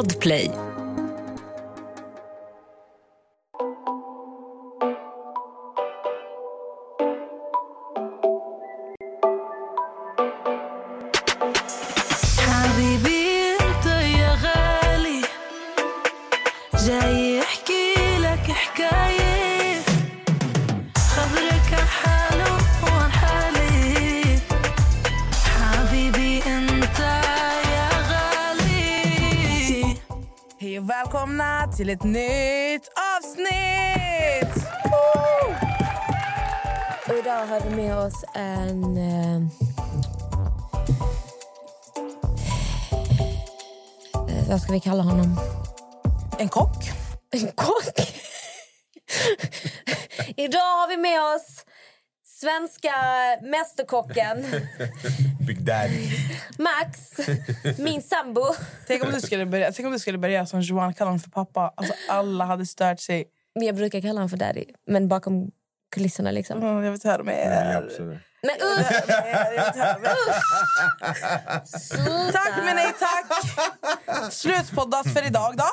Podplay. Till ett nytt avsnitt! Woo! Och idag har vi med oss en... Eh, eh, vad ska vi kalla honom? En kock. En kock? idag har vi med oss svenska mästerkocken Big Daddy. Max, min sambo. Tänk om du skulle börja, tänk om du skulle börja som Johan kallar honom för pappa. Alltså, alla hade stört sig. Men Jag brukar kalla honom för daddy, men bakom kulisserna liksom. Mm, jag vill inte höra mer. Men usch! Sluta. Tack men nej tack! Slutpoddat för idag då.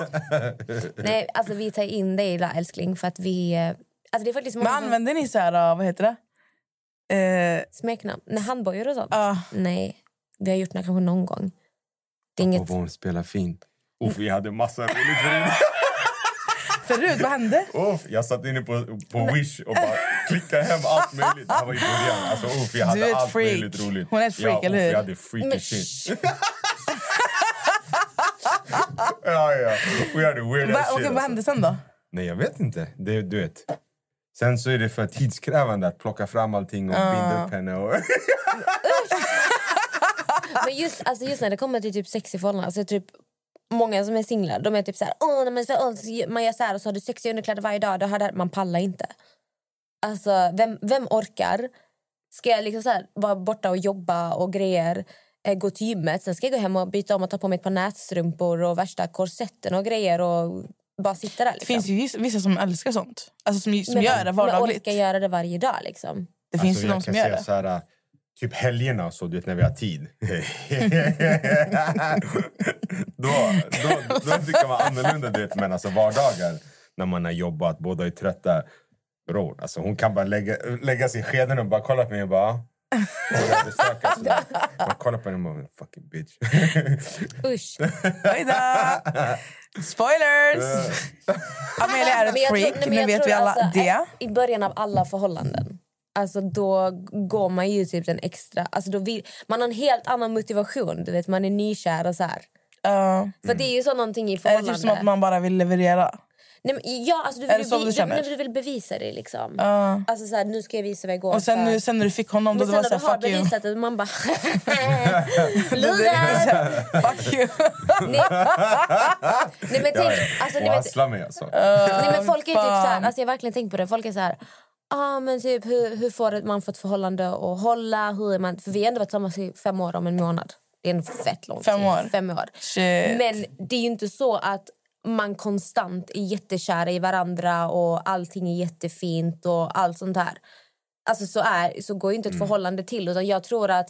Nej, alltså vi tar in dig älskling för att vi... eh, Alltså det är faktiskt Men många som- använder ni så här, uh, vad heter det? Eh, smeknamn. Nej, handbojor och sånt. Ja. Nej, vi har gjort det kanske någon gång. Det är Och inget... hon spelar fint. Uff, vi hade massa roligt förut. förut, vad hände? Uff, jag satt inne på, på Wish och bara klickade hem allt möjligt. Det här var i början. Alltså, uff, jag hade allt freak. möjligt roligt. Hon är ett freak, ja, eller hur? Jag hade freaky Men shit. ja, ja. We hade weird Va, okej, shit. vad alltså. hände sen då? Nej, jag vet inte. Det, du vet. Sen så är det för tidskrävande att plocka fram allting och binda upp henne. Och Men just, alltså just när det kommer till typ sex i förhållanden, alltså typ Många som är singlar de är typ så här, Åh, när man, åh, man gör så här och så har du sexiga underkläder varje dag. Då har det, man pallar inte. Alltså, vem, vem orkar? Ska jag liksom så här, vara borta och jobba och grejer? Eh, gå till gymmet, sen ska jag gå hem och byta om och ta på mig ett par nätstrumpor och värsta korsetten och grejer och bara sitta där. Det Liksom. finns ju vissa, som älskar sånt. Alltså som, som Men- gör det men vardagliga. orkar göra det varje dag liksom. Det finns Alltså, ju de som gör det. Typ helgerna, så, du vet, när vi har tid. då, då, då tycker man annorlunda. Du vet, men alltså vardagar, när man har jobbat, båda är trötta. Bror, alltså, hon kan bara lägga, lägga sig i skeden och bara kolla på mig och bara... Man kollar på henne och bara, fucking bitch. Usch. Oj då! Spoilers! Amelia är Men ett jag tror- freak, nu vet vi alla alltså, det. att I början av alla förhållanden Alltså då går man ju typ den extra... Alltså då vill, man har en helt annan motivation. Du vet, man är nykär och så här. Ja. För det är ju så någonting i är det förhållande. typ som att man bara vill leverera? Nej, men, ja, alltså, du vill, du känner? men du vill bevisa det liksom. Ja. Alltså så här, nu ska jag visa vad jag går Och sen, för. nu, sen när du fick honom, då men sen var när du har fuck you. bevisat det, man bara... Här, fuck you. Nej. Nej men tänk, alltså, ni vet, mig alltså. Nej, men folk är typ så här, alltså jag har verkligen tänkt på det. Folk är så här, ah, men typ, hur, hur får man för ett förhållande att hålla? Hur är man? För vi har ändå varit tillsammans i fem år om en månad. Det är en fett lång Fem tid. år? Fem år. Shit. Men det är inte så att man konstant är jättekära i varandra och allting är jättefint och allt sånt här. Alltså så, är, så går inte ett Mm. förhållande till. Utan jag tror att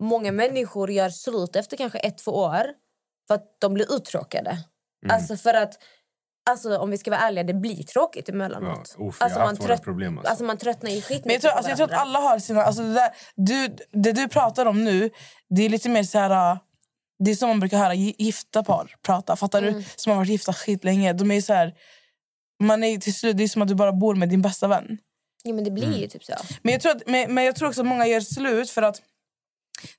många människor gör slut efter kanske ett, två år för att de blir uttråkade. Mm. Alltså för att Alltså om vi ska vara ärliga, det blir tråkigt emellanåt. Ja, jag alltså, haft våra problem, alltså. alltså man tröttnar i skit Men jag tror, alltså, jag tror att alla har sina... Alltså det, där, du, det du pratar om nu, det är lite mer så här... uh, Det är som man brukar höra gi- gifta par prata. Fattar Mm. du? Som har varit gifta skitlänge. De är så här... Man är till slut, det är som att du bara bor med din bästa vän. Ja men det blir Mm. ju typ så. Men jag tror, att, men, men jag tror också att många gör slut för att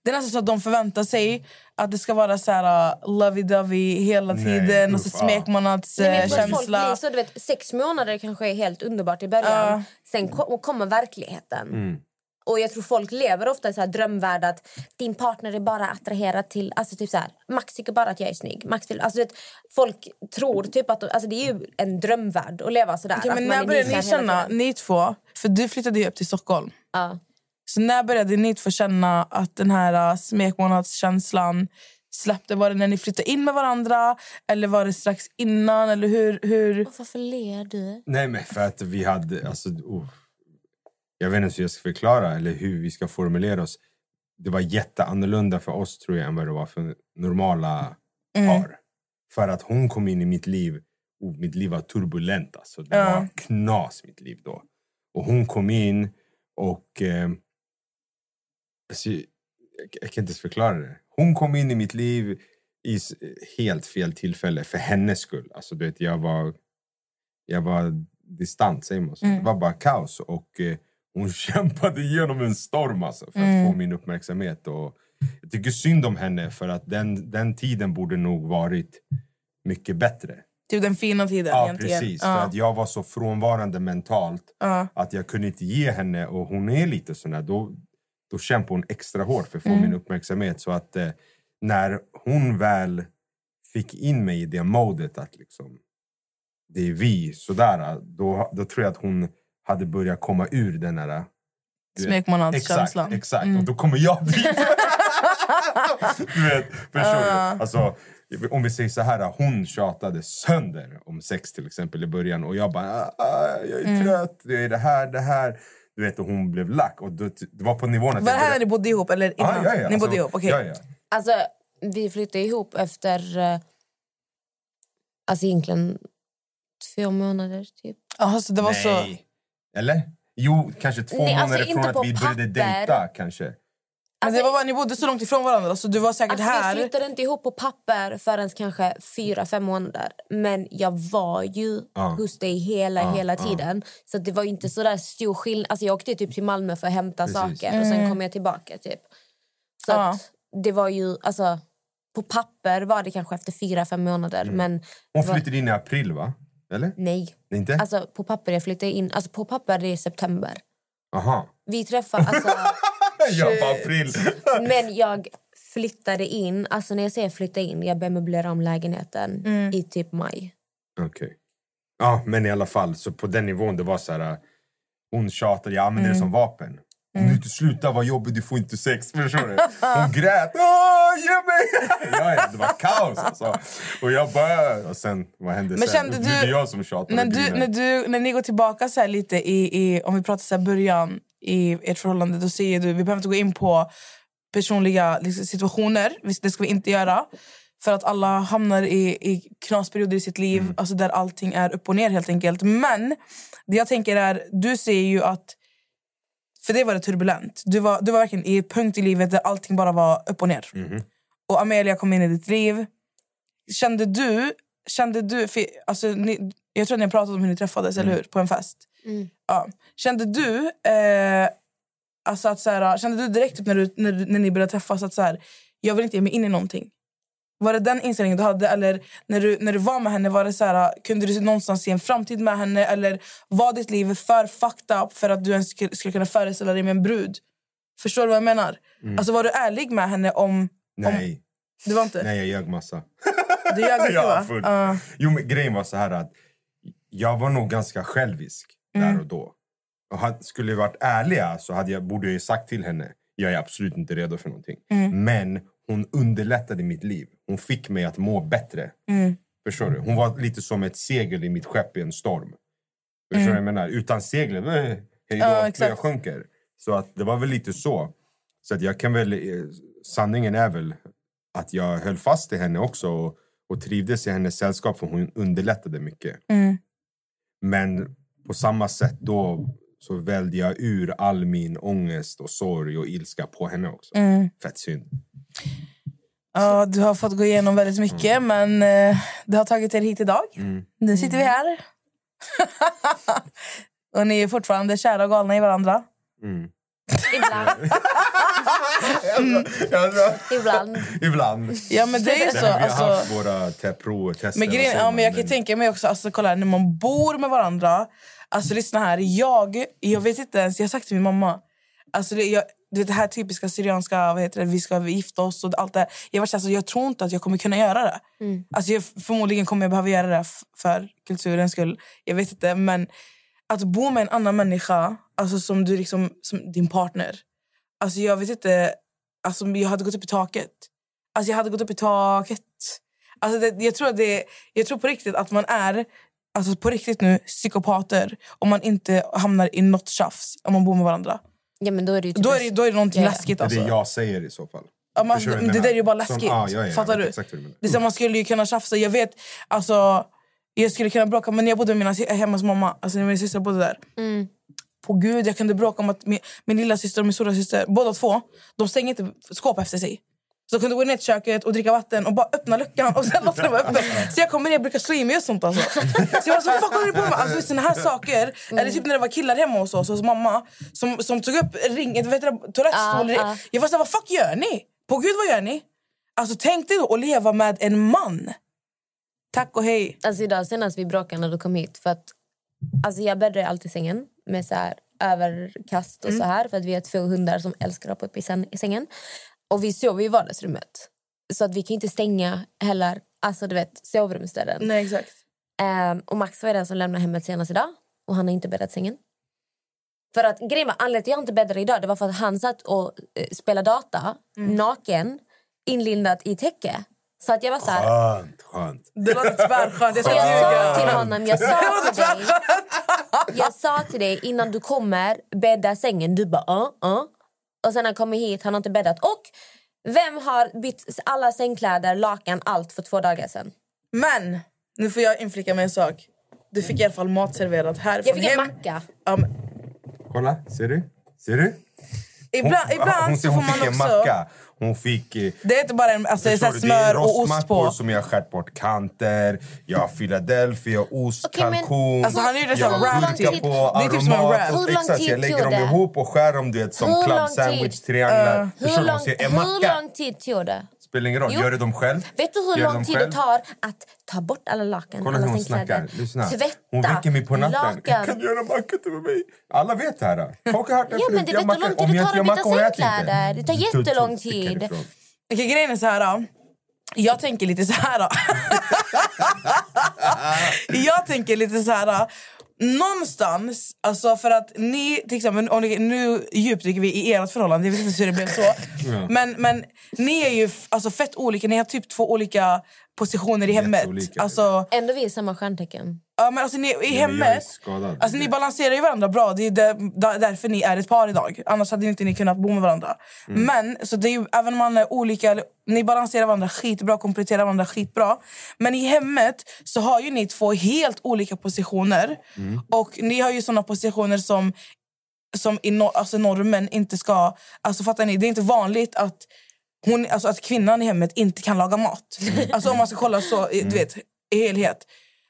det är nästan så att de förväntar sig att det ska vara så här uh, lovey-dovey hela Nej, tiden. och så uff, ja. smekmånads Nej, men eh, så, vet, sex månader kanske är helt underbart i början. Ja. Sen ko- kommer verkligheten. Mm. Och jag tror folk lever ofta i så här drömvärld att din partner är bara attraherad till... Alltså typ så här, Max tycker bara att jag är snygg. Max vill, alltså vet, folk tror typ att... Alltså det är ju en drömvärld att leva att men man när är började ni känna, ni två, för du flyttade ju upp till Stockholm. Ja. Så när började ni två känna att den här uh, smekmånadskänslan släppte? Var det när ni flyttade in med varandra? Eller var det strax innan? Eller hur, hur? Och varför ler du? Nej, men för att vi hade... Alltså, oh, jag vet inte hur jag ska förklara eller hur vi ska formulera oss. Det var jätteannorlunda för oss tror jag än vad det var för normala par. För att hon kom in i mitt liv och mitt liv var turbulent. Alltså. Det Ja. var knas mitt liv då. Och hon kom in och... Eh, alltså, jag, kan inte ens förklara det. Hon kom in i mitt liv i helt fel tillfälle för hennes skull. Alltså, du vet, jag var, jag var distant, säger man så? Mm. Det var bara kaos. Och eh, hon kämpade igenom en storm alltså, för att Mm. få min uppmärksamhet. Och jag tycker synd om henne för att den, den tiden borde nog varit mycket bättre. Typ den fina tiden Ja, egentligen. precis. Ja. För att jag var så frånvarande mentalt Ja. att jag kunde inte ge henne, och hon är lite sån då, då kämpar hon extra hårt för att få Mm. min uppmärksamhet. Så att eh, när hon väl fick in mig i det modet att liksom, det är vi, sådär, då, då tror jag att hon hade börjat komma ur den här... du vet- Exakt, Smekmånadskänslan. exakt. Mm. Och då kommer jag dit. du vet, förstår du? Alltså, om vi säger så här, hon tjatade sönder om sex till exempel i början och jag bara, ah, ah, jag är Mm. trött, det är det här, det här. Du vet, och hon blev lack. Och då, det var på nivån att Var det här när började- ni bodde ihop? Eller innan? Ah, ja, ja. Ni bodde Alltså, ihop? Okej. ja, ja. Alltså, vi flyttade ihop efter... eh, Alltså egentligen två månader, typ. Jaha, så det var så... Nej. Eller? Jo, kanske två Nej, alltså månader från inte att vi började papper. dejta. kanske. Men det var bara, ni bodde så långt ifrån varandra så du var säkert Alltså, här. Vi flyttade inte ihop på papper förrän kanske fyra, fem månader. Men jag var ju Ja. hos dig hela, Ja, hela tiden. Så det var inte så där stor skillnad. Alltså, jag åkte typ till Malmö för att hämta Precis. saker och sen kom jag tillbaka. Typ. Så det var ju... Alltså, på papper var det kanske efter fyra, fem månader. Men Mm. Hon det var- flyttade in i april, va? Eller? nej. Nej, Inte? Alltså, på papper jag flyttade in... Alltså, på papper det är september. Aha. Vi träffade... Alltså, Jag bara april. Men jag flyttade in, alltså när jag säger flytta in, jag började möblera om lägenheten Mm. i typ maj. Okej. Ja, men i alla fall, så på den nivån det var så här... Hon tjatade, jag använder det som vapen. Om du inte slutar vara jobbig, du får inte sex. Förstår du? Hon grät. Åh, ge mig! ja, ja, det var kaos alltså. Och jag bara... Och sen, vad hände Men sen? kände det du- jag som. När, och du, när, du, när ni går tillbaka så här lite i, i om vi pratar så här början i ert förhållande, då säger du, vi behöver inte gå in på personliga liksom, situationer, det ska vi inte göra. För att alla hamnar i, i knasperioder i sitt liv, Mm. alltså där allting är upp och ner helt enkelt. Men det jag tänker är, du säger ju att, för det var det turbulent. Du var, du var verkligen i punkt i livet där allting bara var upp och ner. Mhm. Och Amelia kom in i ditt liv. Kände du... Kände du för, alltså, ni, jag tror att ni har pratat om hur ni träffades, eller hur? På en fest. Mm. Ja. Kände du... Eh, alltså att, så här, kände du direkt typ, när, du, när, när ni började träffas att så här, jag vill inte ge mig in i någonting? Var det den inställningen du hade? Eller när du, när du var med henne, var det så här, kunde du någonstans se en framtid med henne? Eller var ditt liv för fucked up för att du ens skulle, skulle kunna föreställa dig med en brud? Förstår du vad jag menar? Alltså var du ärlig med henne om... Nej, Du var inte? nej, jag ljög massa. Du ljög mycket va? full. Ja. Jo, men grejen var så här att jag var nog ganska självisk Mm. där och då. Och hade, skulle jag varit ärliga så hade jag, borde jag ju sagt till henne jag är absolut inte redo för någonting. Mm. Men hon underlättade mitt liv. Hon fick mig att må bättre. Mm. Förstår du? Hon var lite som ett segel i mitt skepp i en storm. Förstår du vad jag menar? Utan seglet, eh, hej då, Mm. Ja, jag sjunker. Så att det var väl lite så. Så att jag kan väl, eh, sanningen är väl att jag höll fast i henne också och, och trivdes i hennes sällskap för hon underlättade mycket. Mm. Men på samma sätt då så välde jag ur all min ångest och sorg och ilska på henne också. Mm. Fett synd. Ja, du har fått gå igenom väldigt mycket, men eh, det har tagit er hit idag. Mm. Nu sitter vi här. och ni är fortfarande kära och galna i varandra. Mm. Ibland. Ibland. Ibland. Ja, men det är ju så. Vi har Alltså, haft våra te- provtester. men, och grejen, ja, men jag kan tänka mig också, alltså, kolla här, när man bor med varandra. Alltså lyssna här, jag, jag vet inte ens, jag har sagt till min mamma. Alltså, det, jag, det, här typiska syrianska, vad heter det, vi ska gifta oss och allt det. Jag, var alltså, jag tror inte att jag kommer kunna göra det. Alltså, jag, förmodligen kommer jag behöva göra det för kulturens skull. Jag vet inte, men att bo med en annan människa, alltså som du liksom, som din partner. Alltså jag vet inte, alltså jag hade gått upp i taket. Alltså jag hade gått upp i taket. Alltså det, jag, tror det, jag tror på riktigt att man är alltså på riktigt nu psykopater om man inte hamnar i något tjafs om man bor med varandra. Ja, men då är det ju typ Då är det, då är det någonting Ja, ja. läskigt. Det är Alltså. det jag säger i så fall. Ja, man, det där är ju bara Som- läskigt. ja, ja, ja, jag Fattar du? Det är så, man skulle ju kunna tjafsa. Jag vet, alltså, jag skulle kunna bråka, men jag bodde med mina, hemma hos mamma. Alltså, när min syster bodde där. På gud, jag kunde bråka om att min, min lilla syster och min stora syster, båda två, de stänger inte skåp efter sig. Så jag kunde gå ner till köket och dricka vatten och bara öppna luckan och sen låta det vara öppen. Så jag kommer ner och brukar slå i mig och sånt alltså. Så jag var så fuck håller du på med? Alltså såna här saker. Eller typ när det var killar hemma hos oss, hos mamma, som, som tog upp ringen, vet du, toalettstol. Ja, ja. Jag var såhär, vad fuck gör ni? På gud vad gör ni? Alltså tänk dig då att leva med en man. Tack och hej. Alltså idag senast vi bråkade när du kom hit. För att, alltså jag bäddar alltid sängen med så här överkast och så här. För att vi har två hundar som älskar att hoppa upp i sängen. Och vi sover i vardagsrummet. Så att vi kan inte stänga heller, alltså du vet, sovrumsdörren. Nej exakt. Ehm, och Max var den som lämnade hemmet senast idag. Och han har inte bäddat sängen. För att grejen var, anledningen till att jag inte bäddade idag det var för att han satt och eh, spelade data naken inlindad i täcke. Så att jag var så här, Skönt, skönt. Det låter tvärskönt. Jag jag sa till honom, jag sa till dig, jag sa till dig innan du kommer bädda sängen. Du bara uh, uh. Och sen när han kommer hit, han har inte bäddat. Och vem har bytt alla sängkläder, lakan, allt för två dagar sedan? Men nu får jag inflika med en sak. Du fick i alla fall mat serverat härifrån Jag fick en hem. macka. Men Kolla, ser du? Ser du? ibland ibland hon, så hon får man också... macka. Hon fick... eh, Det är inte bara en, alltså, det är så du? Det är smör och ost på. som jag har skärt bort kanter. Jag har Philadelphia, ost, men- kalkon. Alltså, han har wrap gurka typ. på, Det är typ som en. Hur lång Exakt, jag lägger dem ihop och skär dem du vet, som club lång sandwich, tid? trianglar. Hur lång, hur lång tid tog det? Spelar ingen roll. Jo. Gör du dem själv? Vet du hur Gör lång tid själv? det tar att ta bort alla lakan? Kolla alla hur hon sängkläder, snackar. Lyssna. Tvätta Hon väcker mig på natten. lakan. Kan du göra macka till mig? Alla vet det här. Folk har hört det Ja, men Jag vet hur lång tid det tar att byta sängkläder. Det tar jättelång tid. Okej, grejen är så här. då. Jag tänker lite så här. då. jag tänker lite så här. då. Någonstans, alltså för att ni, till exempel, om ni, nu djupdyker vi i ert förhållande, jag vet inte hur det blev så. Men, men ni är ju alltså, fett olika, ni har typ två olika positioner i hemmet. Jätteolika. Alltså, Ändå vi är samma stjärntecken. Ja, men alltså ni, I hemmet, alltså ni balanserar ju varandra bra. Det är där, där, därför ni är ett par idag. Annars hade inte ni kunnat bo med varandra. Mm. Men så det är ju, även om man är olika, ni balanserar varandra skitbra, kompletterar varandra skitbra. Men i hemmet så har ju ni två helt olika positioner. Mm. Och ni har ju såna positioner som, som i no, alltså normen inte ska... Alltså fattar ni? Det är inte vanligt att hon, alltså att kvinnan i hemmet inte kan laga mat. Alltså om man ska kolla så, du vet, i helhet.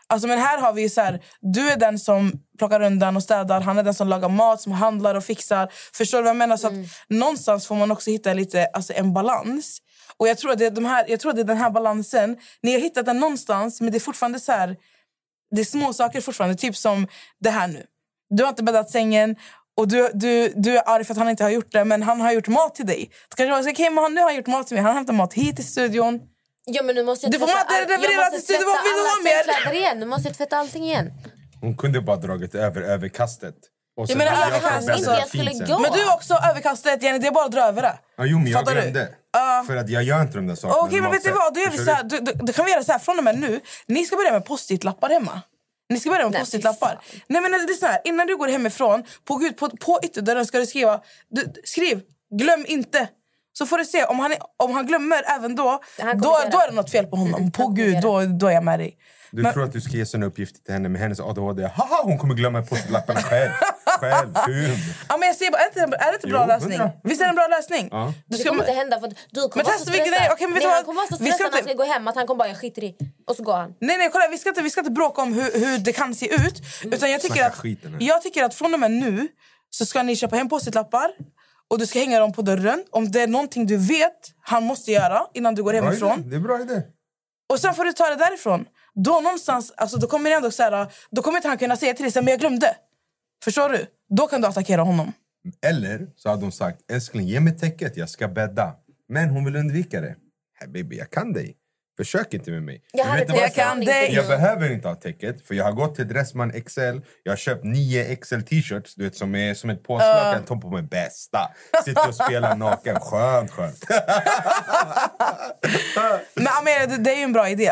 Alltså men här har vi så här, du är den som plockar undan och städar, han är den som lagar mat, som handlar och fixar. Förstår du vad jag menar? Så att någonstans får man också hitta lite, alltså en balans. Och jag tror, att det är de här, jag tror att det är den här balansen, ni har hittat den någonstans men det är fortfarande så här, det är små saker fortfarande, typ som det här nu. Du har inte bäddat sängen och du, du, du är arg för att han inte har gjort det men han har gjort mat till dig. Då kanske man säger, men han, nu har han gjort mat till mig, han hämtar mat hit till studion. Ja, men nu måste jag Du får tvätta jag levererad måste till vad vill du ha mer? igen. Nu måste jag tvätta allting igen. Hon kunde bara dragit över överkastet. Och sen menar, överkast, fått alltså, jag skulle gå. Men du är också överkastet, Jenny, det är bara att dra över det. Ja, jo, men jag Fattar du? glömde. Ja. För att jag gör inte de där sakerna. Okej, men normalt vet du vad? Då, gör vi så här, då, då, då kan vi göra så här från och med nu. Ni ska börja med post-it-lappar hemma. Ni ska börja med Nej, post-it-lappar. men det är så här, innan du går hemifrån, på, på, på ytterdörren ska du skriva... Du, skriv, glöm inte. Så får du se, om han, är- om han glömmer även då, då, då det. är det något fel på honom. På gud, då, då är jag med dig. Du Men- tror att du ska ge såna uppgifter till henne med hennes ADHD. Haha, hon kommer glömma postlapparna själv. själv. Ja, men jag säger bara, är det, inte- är det inte bra Jo, lösning? hundra. Visst är det en bra lösning? Ja. Du Det ska, kommer inte hända för att du kommer Men vara testa så stressad. nej, okej, men nej, han kommer vara så Vi ska stressad när han inte- ska gå hem att han kommer bara jag skiter i. Och så går han. Nej, nej, kolla, vi ska inte, vi ska inte bråka om hur, hur det kan se ut. Utan jag tycker, Snacka att, skiten jag tycker att från och med nu så ska ni köpa hem post-it-lappar och du ska hänga dem på dörren. Om det är någonting du vet han måste göra innan du går Bra idé. hemifrån. Det är bra idé. Och sen får du ta det därifrån. Då någonstans, alltså, då kommer ändå så här, då kommer inte han kunna säga till dig så här, men jag glömde. Förstår du? Då kan du attackera honom. Eller så hade hon sagt älskling ge mig täcket, jag ska bädda. Men hon vill undvika det. Hey, baby, jag kan dig. Försök inte med mig. Jag hade jag kan inte. Jag behöver inte ha täcket, för jag har gått till Dressman XL. Jag har köpt nio XL t-shirts, du vet, som är som ett påslakan. Uh. på mig bästa. Sitter och spelar naken. Skönt, skönt. Men Amelia, det, det är ju en bra idé.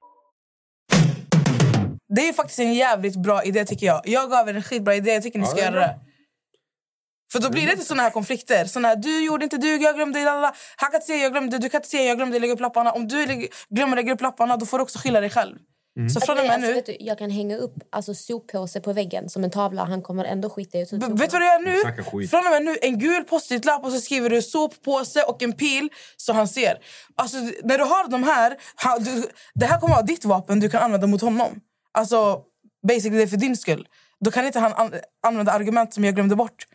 Det är faktiskt en jävligt bra idé tycker jag. Jag gav er en skitbra idé, jag tycker ni ska det är göra det. För då blir det inte såna här konflikter. Såna här, du gjorde inte, du, jag glömde, lalala. Han kan inte säga jag glömde, du kan inte säga jag glömde lägga upp lapparna. Om du glömmer lägga upp lapparna då får du också skylla dig själv. Så från och med alltså, nu... vet du, jag kan hänga upp alltså, soppåse på väggen som en tavla. Han kommer ändå skita i. Vet du vad du gör nu? Från och med nu, en gul post-it-lapp och så skriver du soppåse och en pil så han ser. Alltså, när du har de här, ha- du, det här kommer vara ditt vapen du kan använda mot honom. Alltså, basically det är för din skull. Då kan inte han an- använda argument som jag glömde bort.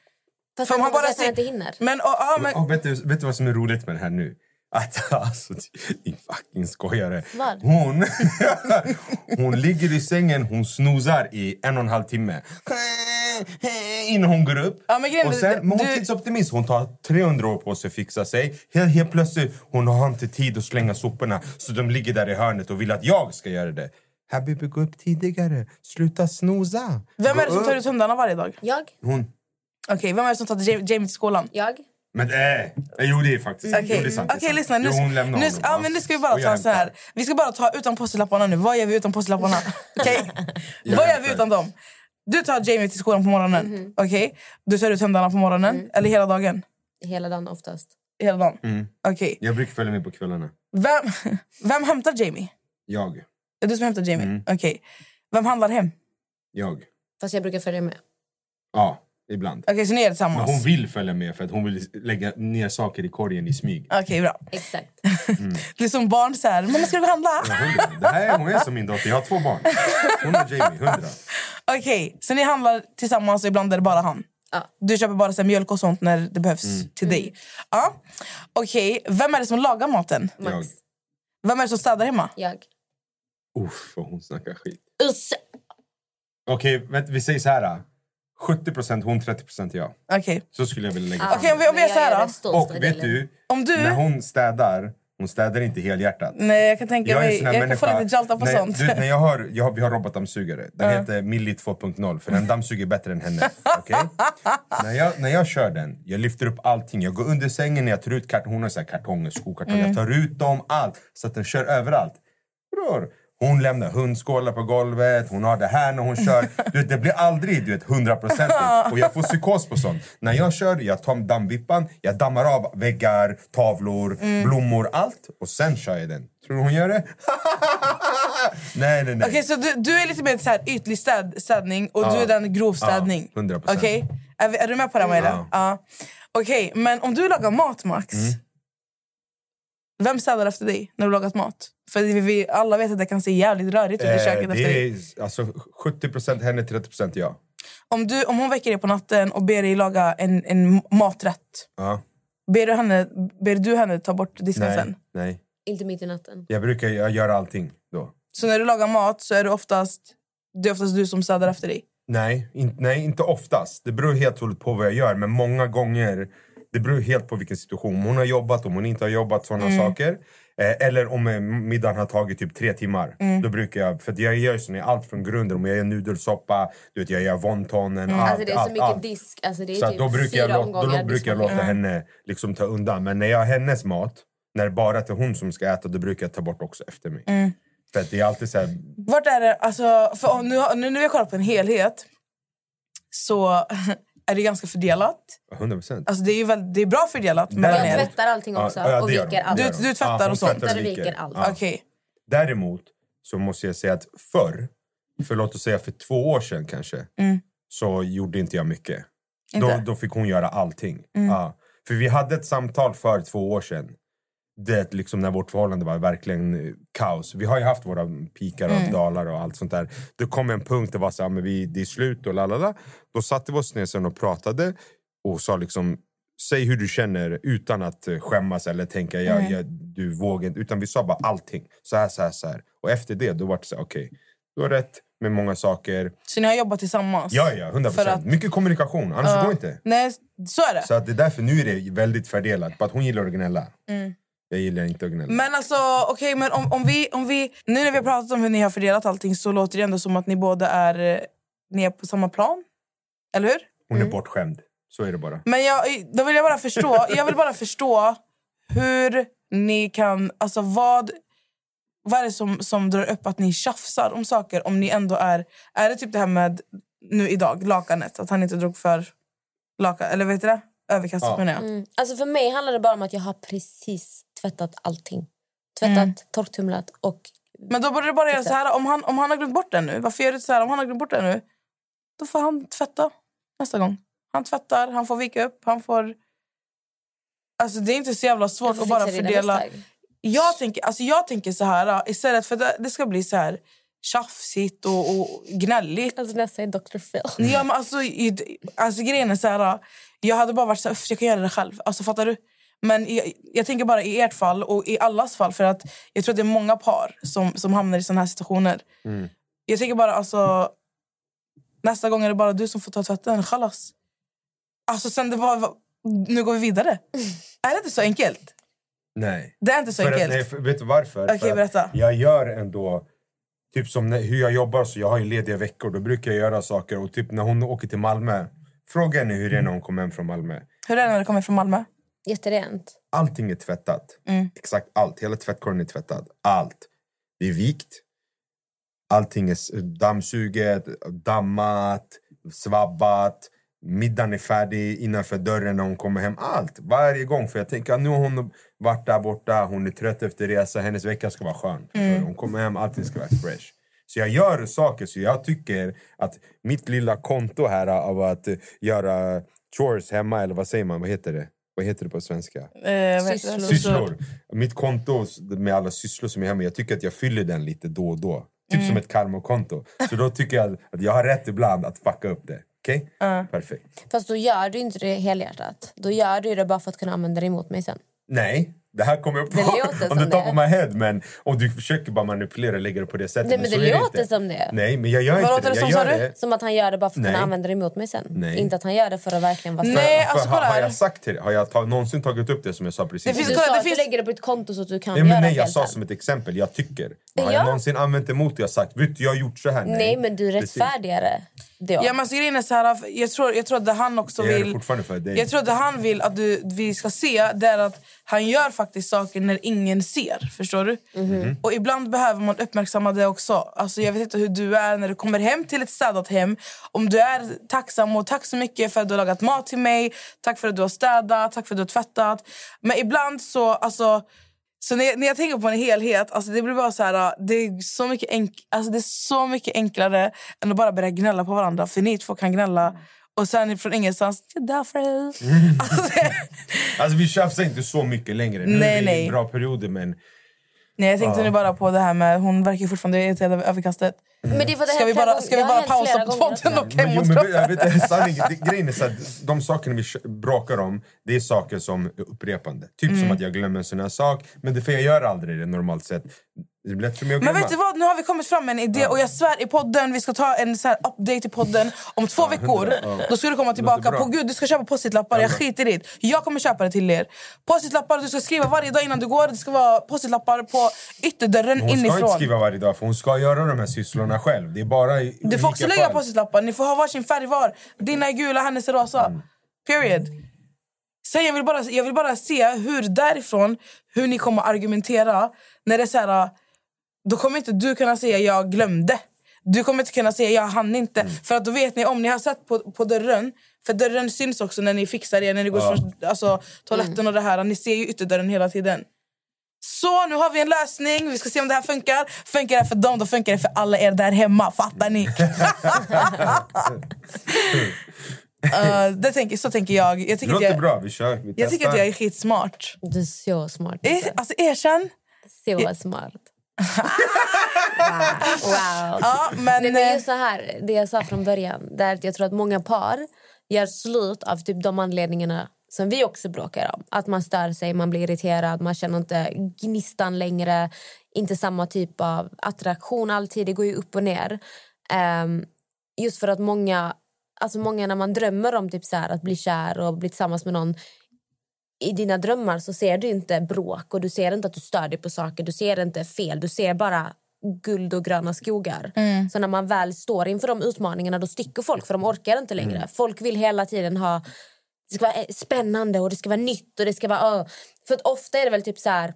Fast För om han han bara säga att han säger- inte hinner. Men, och, ja, men, Och vet, du, vet du vad som är roligt med det här nu? Att alltså, din fucking skojare. Vad? Hon, hon ligger i sängen, hon snosar i en och en halv timme. Innan hon går upp. Ja, men grejen och sen, men hon du- tidsoptimist. Hon tar 300 år på sig att fixa sig. Helt, helt plötsligt hon har inte tid att slänga soporna. Så de ligger där i hörnet och vill att jag ska göra det. Habibi, gå upp tidigare. Sluta snosa. vem är det som tar ut hundarna varje dag? Jag? Hon. Okej, vem är det som tar Jamie till skolan? Jag? Men nej, jo det är faktiskt Okej, jo, det är sant, Okej, lyssna. Nu, Jo, hon lämnar nu, honom. ja, men nu ska vi bara Och jag ta så här. hämtar. Vi ska bara ta utan postlapparna nu. Vad gör vi utan postlapparna? Okej? Jag Vad gör vi hämtar. utan dem? Du tar Jamie till skolan på morgonen. Mhm. Okej? Du tar ut hundarna på morgonen. Mm. Eller hela dagen? Hela dagen oftast. Hela dagen? Mm. Okej. Jag brukar följa med på kvällarna. Vem, vem hämtar Jamie? Jag. Är du som hämtar Jamie? Mm. Okej. Vem handlar hem? Jag. Fast jag brukar följa med. Ja, ibland. Okej, så ni är Men tillsammans? hon vill följa med för att hon vill lägga ner saker i korgen i smyg. Okej, bra. Exakt. Det är som barn så här. Mamma, ska du handla? Ja, hon, det här, hon är som min dotter. Jag har två barn. Hon och Jamie, hundra. Okej, så ni handlar tillsammans och ibland är det bara han? Ja. Du köper bara så här, mjölk och sånt när det behövs Mm. till dig? Ja. Okej, vem är det som lagar maten? Jag. Max. Vem är det som städar hemma? Jag. Uff, vad hon snackar skit. Uss! Okej, vänta, vi säger så här. 70% hon, 30% jag. Okej. Så skulle jag vilja lägga Okej, om vi- om vi gör så här då. Och vet du, Om du... när hon städar, hon städar inte helhjärtat. Nej, jag kan tänka Jag är en mig... sån här Jag kan få människa- lite jalta på när, sånt. Du, när jag hör, jag, har- vi har robotdammsugare. Den heter Milli 2.0 för den dammsuger bättre än henne. Okej? när, jag, när jag kör den, jag lyfter upp allting. Jag går under sängen när jag tar ut karton, hon har så här kartonger, skokartonger. Mm. Jag tar ut dem, allt. Så att den kör överallt. Bror, hon lämnar hundskålar på golvet, hon har det här när hon kör. Du vet, det blir aldrig du vet, 100% och jag får psykos på sånt. När jag kör, jag tar dammvippan, jag dammar av väggar, tavlor, Mm. blommor, allt. Och sen kör jag den. Tror du hon gör det? nej, nej, nej. Okej, så du, du är lite mer så här ytlig städ, städning och du Ja. är den grov städning? Ja, 100%. Okej? Är, vi- är du med på det, Maila? Ja. Ja. Okej, men om du lagar mat, Max. Mm. Vem städar efter dig när du lagat mat? För vi, vi alla vet att det kan se jävligt rörigt ut i Eh, köket efter dig. det är alltså 70% henne, 30% jag. Om, du, om hon väcker dig på natten och ber dig laga en, en maträtt. Ja. Ber du, henne, ber du henne ta bort disken Nej, sen? nej. Inte mitt i natten. Jag brukar jag göra allting då. Så när du lagar mat så är det oftast, det är oftast du som städar efter dig? Nej, in, nej, inte oftast. Det beror helt och hållet på vad jag gör. Men många gånger, det beror helt på vilken situation. Om hon har jobbat, om hon inte har jobbat, sådana Mm. saker. Eh, eller om eh, middagen har tagit typ tre timmar. Mm. Då brukar jag, för jag gör sån, allt från grunden. Om jag gör nudelsoppa, du vet, jag gör wontonen, allt, Alltså det är så allt, mycket allt. disk. Alltså det är Så typ då brukar jag, låta, omgångar då brukar jag låta henne liksom ta undan. Men när jag har hennes mat, när det bara är hon som ska äta, då brukar jag ta bort också efter mig. Mm. För det är alltid så här, Vart är det, alltså, för nu, nu när vi har kollat på en helhet så är det ganska fördelat. 100%. Alltså det är väldigt, det är bra fördelat mellan Jag tvättar allting också Ja, ja, och viker allt. Du- du tvättar Ja, och sånt. tvättar och viker allt. Ja. Okej. Däremot så måste jag säga att förr, för låt oss säga för två år sedan kanske, Mm. så gjorde inte jag mycket. Inte? Då, då fick hon göra allting. Mm. Ja. För vi hade ett samtal för två år sedan. Det liksom när vårt förhållande var verkligen kaos. Vi har ju haft våra pikar och Mm. dalar och allt sånt där. Det kom en punkt det var så här, men vi, det är slut och lalala. Då satte vi oss ner sen och pratade och sa liksom Säg hur du känner utan att eh, skämmas eller tänka jag, Mm. jag, du vågar. Utan vi sa bara allting. Så här, så här, så här. Och efter det då var det så här, okej. Du har rätt med många saker. Så ni har jobbat tillsammans? Ja, ja, 100 För procent. Mycket kommunikation, annars Ja. går det inte. Nej, så är det. Så att det är därför nu är det väldigt fördelat. På att hon gillar att gnälla. Jag gillar inte att gnälla. Men alltså, okej, men om, om, vi, om vi... Nu när vi har pratat om hur ni har fördelat allting så låter det ändå som att ni båda är, eh, ni är på samma plan. Eller hur? Hon Mm. är bortskämd. Så är det bara. Men jag, då vill jag bara förstå, jag vill bara förstå hur ni kan... Alltså vad, vad är det som, som drar upp att ni tjafsar om saker om ni ändå är... Är det typ det här med nu idag, lakanet? Att han inte drog för lakan, eller vet du det? Överkastet Ja. menar jag. Mm. Alltså för mig handlar det bara om att jag har precis tvättat allting. Tvättat, Mm. torktumlat och... Men då borde du bara göra så här, om han, om han har glömt bort den nu, varför gör du så här? Om han har glömt bort den nu, då får han tvätta nästa gång. Han tvättar, han får vika upp, han får... Alltså det är inte så jävla svårt att bara fördela. Jag tänker, alltså jag tänker så här, istället för att det- det ska bli så här tjafsigt och, och gnälligt. Alltså nästa är Dr. Phil. Ja, men alltså, alltså grejen är så här, jag hade bara varit så här, "Uff, jag kan göra det själv. Alltså fattar du? Men jag, jag tänker bara i ert fall och i allas fall för att jag tror att det är många par som, som hamnar i såna här situationer. Mm. Jag tänker bara alltså nästa gång är det bara du som får ta tvätten. Chalas. Alltså sen det var, nu går vi vidare. Är det inte så enkelt? Nej. Det är inte så För att, enkelt. nej, för, vet du varför? Okej, För att berätta. Jag gör ändå... Typ som när, hur jag jobbar, så jag har ju lediga veckor. Då brukar jag göra saker. Och typ när hon åker till Malmö. Fråga henne hur det är när hon kommer hem från Malmö. Hur är det när du kommer från Malmö? Jätterent. Allting är tvättat. Mm. Exakt allt. Hela tvättkorgen är tvättad. Allt. Det är vikt. Allting är dammsuget, dammat, svabbat. Middagen är färdig innanför dörren när hon kommer hem. Allt. Varje gång. För jag tänker att nu har hon varit där borta. Hon är trött efter resa. Hennes vecka ska vara skön. Du? Hon kommer hem. Allting ska vara fresh. Så jag gör saker. Så jag tycker att mitt lilla konto här av att göra chores hemma, eller vad säger man? Vad heter det? Vad heter det på svenska? Eh, heter det? Sysslor. Sysslor. Mitt konto med alla sysslor som är hemma, jag tycker att jag fyller den lite då och då. Typ som ett karmokonto. Så då tycker jag att jag har rätt ibland att fucka upp det. Okej? Perfekt. Fast då gör du inte det helhjärtat. Då gör du det bara för att kunna använda det emot mig sen. Nej, det här kommer upp Det on the top det. of my head. Men om du försöker bara manipulera och lägga det på det sättet. Nej, men så det är låter inte. som det. Nej, men jag gör Vad inte låter det. det Jag som, gör du? det. Som att han gör det bara för att Nej. kunna använda det emot mig sen. Nej. Inte att han gör det för att verkligen vara Nej, snäll. alltså, För, har, kolla har jag sagt till Har jag ta, någonsin tagit upp det som jag sa precis? Det finns- Du kolla, sa det att finns- du lägger det på ett konto så att du kan Nej, men göra nej, jag sa sen. som ett exempel. Jag tycker. Men har Ja. jag någonsin använt emot det och sagt vet du, jag har gjort så här? Nej, men du rättfärdigare. Då. Ja, men alltså, grejen är så här, jag, tror, jag tror att det han också Jag det vill... fortfarande för dig. Jag tror att det han vill att du, vi ska se det är att han gör faktiskt saker när ingen ser. Förstår du? Mhm. Och ibland behöver man uppmärksamma det också. Alltså, jag vet inte hur du är när du kommer hem till ett städat hem. Om du är tacksam och tack så mycket för att du har lagat mat till mig. Tack för att du har städat, tack för att du har tvättat. Men ibland så... Alltså, så när jag, när jag tänker på en helhet, alltså det blir bara så här, det är så mycket, enk, alltså det är så mycket enklare än att bara börja gnälla på varandra. För ni två kan gnälla och sen från ingenstans, "Det är därför. Alltså, det- Alltså vi tjafsar inte så mycket längre. Nu Nej, är vi nej. i bra perioder men... Nej, jag tänkte Ja. nu bara på det här med, hon verkar fortfarande irriterad över överkastet. Men det för att det Ska vi bara, ska vi bara pausa på podden och hem jag det, grejen är så att de sakerna vi bråkar om, det är saker som är upprepande. Typ Mm. som att jag glömmer en sån här sak. Men det, för jag gör aldrig det normalt sett. Det blir lätt för mig att Men vet du vad, nu har vi kommit fram med en idé och jag svär i podden, vi ska ta en så här update i podden om två veckor. Då ska du komma tillbaka bra. på gud du ska köpa post-it-lappar, jag skiter i det. Jag kommer köpa det till er. Post-it-lappar, du ska skriva varje dag innan du går, det ska vara post-it-lappar på ytterdörren hon ska inte inifrån. skriva varje dag för hon ska göra de här sysslorna själv. Det är bara i Du får också lägga fall. post-it-lappar, ni får ha varsin färg var. Dina är gula, hennes är rosa. Mm. Period. Sen jag vill, bara, jag vill bara se hur därifrån, hur ni kommer argumentera. När det är så här, då kommer inte du kunna säga jag glömde. Du kommer inte kunna säga jag hann inte. Mm. För att då vet ni om ni har sett på, på dörren. För dörren syns också när ni fixar det, när ni går från alltså, toaletten och det här. Ni ser ju ytterdörren hela tiden. Så nu har vi en lösning. Vi ska se om det här funkar. Funkar det för dem, då funkar det för alla er där hemma. Fattar ni? Uh, det tänker, så tänker jag. Jag Det tycker, att låter jag, bra, vi kör. Vi jag tycker att jag är skitsmart. Du är så smart. Eh, alltså erkänn. Så smart. Wow. Ja, men, Nej, men eh, så här, det jag sa från början, det är att jag tror att många par gör slut av typ de anledningarna som vi också bråkar om. Att man stör sig, man blir irriterad, man känner inte gnistan längre. Inte samma typ av attraktion alltid, det går ju upp och ner. Ehm, just för att många, alltså många när man drömmer om typ så att bli kär och bli tillsammans med någon i dina drömmar så ser du inte bråk och du ser inte att du stör dig på saker. Du ser inte fel, du ser bara guld och gröna skogar. Så när man väl står inför de utmaningarna då sticker folk för de orkar inte längre. Folk vill hela tiden ha det ska vara eh, spännande och det ska vara nytt och det ska vara... Uh. För att ofta är det väl typ så här...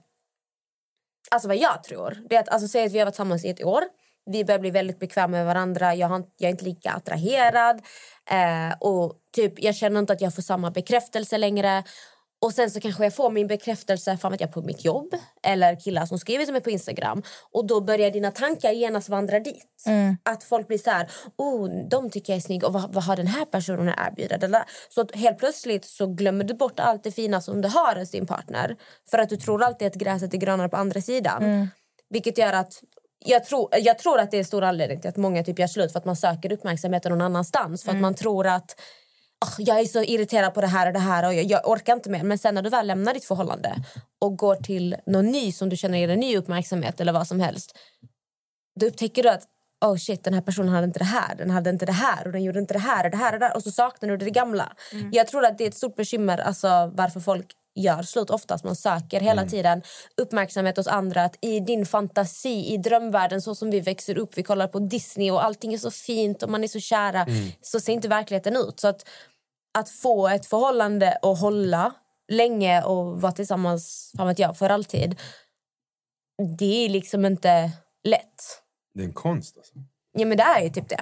Alltså vad jag tror, det är att alltså, säg att vi har varit tillsammans i ett år. Vi börjar bli väldigt bekväma med varandra. Jag, har, jag är inte lika attraherad. Eh, och typ, jag känner inte att jag får samma bekräftelse längre. Och sen så kanske jag får min bekräftelse fan vet jag, på mitt jobb eller killar som skriver till mig på Instagram. Och då börjar dina tankar genast vandra dit. Att folk blir så här, oh, de tycker jag är snygg och vad, vad har den här personen att erbjuda? Så att helt plötsligt så glömmer du bort allt det fina som du har hos din partner. För att du tror alltid att gräset är grönare på andra sidan. Vilket gör att jag tror, jag tror att det är stor anledning till att många typ gör slut för att man söker uppmärksamheten någon annanstans. För att man tror att "Ah, jag är så irriterad på det här och det här och jag, jag orkar inte mer. Men sen när du väl lämnar ditt förhållande och går till någon ny som du känner ger en ny uppmärksamhet eller vad som helst. Då upptäcker du att oh shit, den här personen hade inte det här, den hade inte det här och den gjorde inte det här och det här och där. Och så saknar du det gamla. Jag tror att det är ett stort bekymmer alltså, varför folk gör slut oftast. Man söker hela tiden uppmärksamhet hos andra. Att I din fantasi, i drömvärlden, så som vi växer upp, vi kollar på Disney och allting är så fint och man är så kära. Så ser inte verkligheten ut. Så att, att få ett förhållande att hålla länge och vara tillsammans fan vet jag, för alltid. Det är liksom inte lätt. Det är en konst alltså. Ja, men det är ju typ det.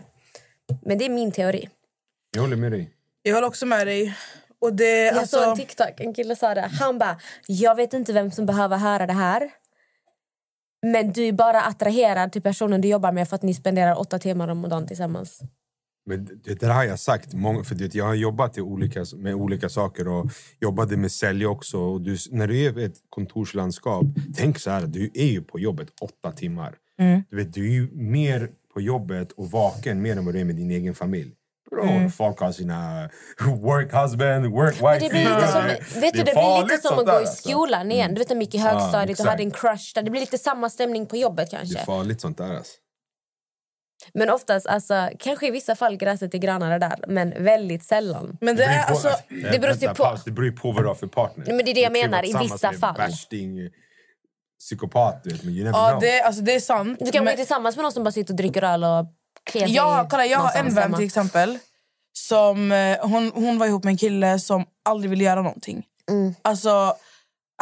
Men det är min teori. Jag håller med dig. Jag håller också med dig. Och det, Jag alltså, såg en TikTok, en kille sa det. Han bara, jag vet inte vem som behöver höra det här. Men du är bara attraherad till personen du jobbar med för att ni spenderar åtta timmar om dagen tillsammans. Men det, där har jag sagt. Många, för det, jag har jobbat i olika, med olika saker och jobbade med sälj också. Och du, när du är i ett kontorslandskap, tänk så här, du är ju på jobbet åtta timmar. Du, vet, du är ju mer på jobbet och vaken mer än vad du är med din egen familj. Bro, Folk har sina work husband, work wife. Men det blir lite som, vet du, det blir lite som att gå i alltså. skolan igen. Du vet när man gick i högstadiet och exakt. hade en crush där. Det blir lite samma stämning på jobbet Det kanske. är farligt sånt där. Alltså. Men oftast, alltså, kanske i vissa fall gräset är grönare där. Men väldigt sällan. men det är på, alltså... det beror sig på. Paus, det beror på vad du har för partner. Men det är det jag menar, i vissa fall. Värsting, psykopat, du vet, men you never Ja, know. det, alltså, det är sant. Du kan men- vara tillsammans med någon som bara sitter och dricker öl och sig Ja, kolla, jag har en vän till exempel. Som, eh, hon, hon var ihop med en kille som aldrig ville göra någonting. Mm. Alltså,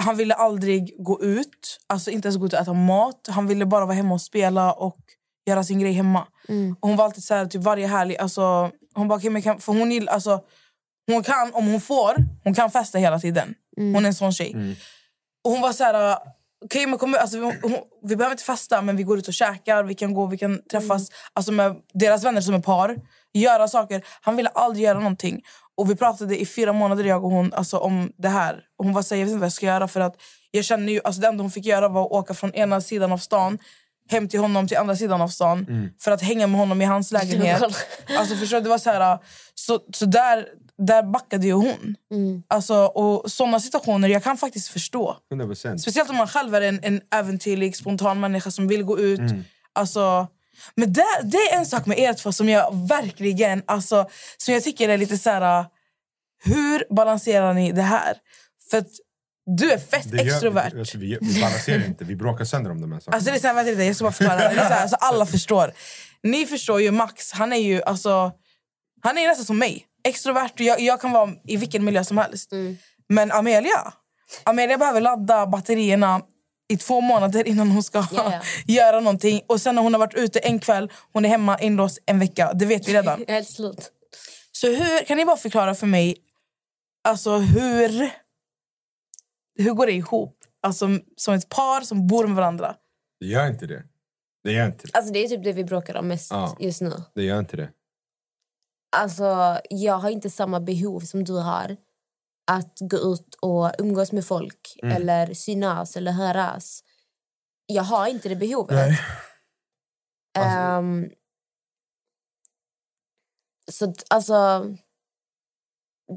han ville aldrig gå ut, alltså inte ens gå ut och äta mat. Han ville bara vara hemma och spela och göra sin grej hemma. Mm. Och hon var alltid så här, typ varje helg. Alltså, hon bara, okay, kan, för hon, gill- alltså, hon kan, om hon får, hon kan festa hela tiden. Mm. Hon är en sån tjej. Och hon var så här... Okej, men kom, alltså, vi, vi behöver inte festa, men vi går ut och käkar. Vi kan gå, vi kan träffas alltså, med deras vänner som är par. Göra saker. Han ville aldrig göra någonting. Och Vi pratade i fyra månader jag och hon alltså, om det här. Och hon var så här, jag vet inte vad jag ska göra. För att jag känner ju, alltså, Det enda hon fick göra var att åka från ena sidan av stan hem till honom till andra sidan av stan för att hänga med honom i hans lägenhet. alltså, förstår? Det var så här, så, så där, där backade ju hon. Alltså, och Såna situationer jag kan faktiskt förstå. 100%. Speciellt om man själv är en, en äventyrlig, spontan människa som vill gå ut. Alltså, men det, det är en sak med er två som jag verkligen... Alltså, som jag tycker är lite så här... Hur balanserar ni det här? För att du är fett Det gör- extrovert. Alltså, vi, vi balanserar inte, vi bråkar sönder om de här sakerna. Alltså det är så här, vänta lite, jag ska bara förklara. Det är så här, alltså alla förstår. Ni förstår ju Max, han är ju alltså... Han är nästan som mig. Extrovert, och jag, jag kan vara i vilken miljö som helst. Men Amelia, Amelia behöver ladda batterierna i två månader innan hon ska ja. göra någonting. Och sen när hon har varit ute en kväll, hon är hemma inlåst en vecka. Det vet vi redan. Jag är helt slut. Så hur, kan ni bara förklara för mig, alltså hur, hur går det ihop? Alltså som ett par som bor med varandra. Det gör inte det. Det gör inte det. Alltså, det är typ det vi bråkar om mest Ja. just nu. Det gör inte det. Alltså, jag har inte samma behov som du har att gå ut och umgås med folk Mm. eller synas eller höras. Jag har inte det behovet. Ehm, så att, alltså...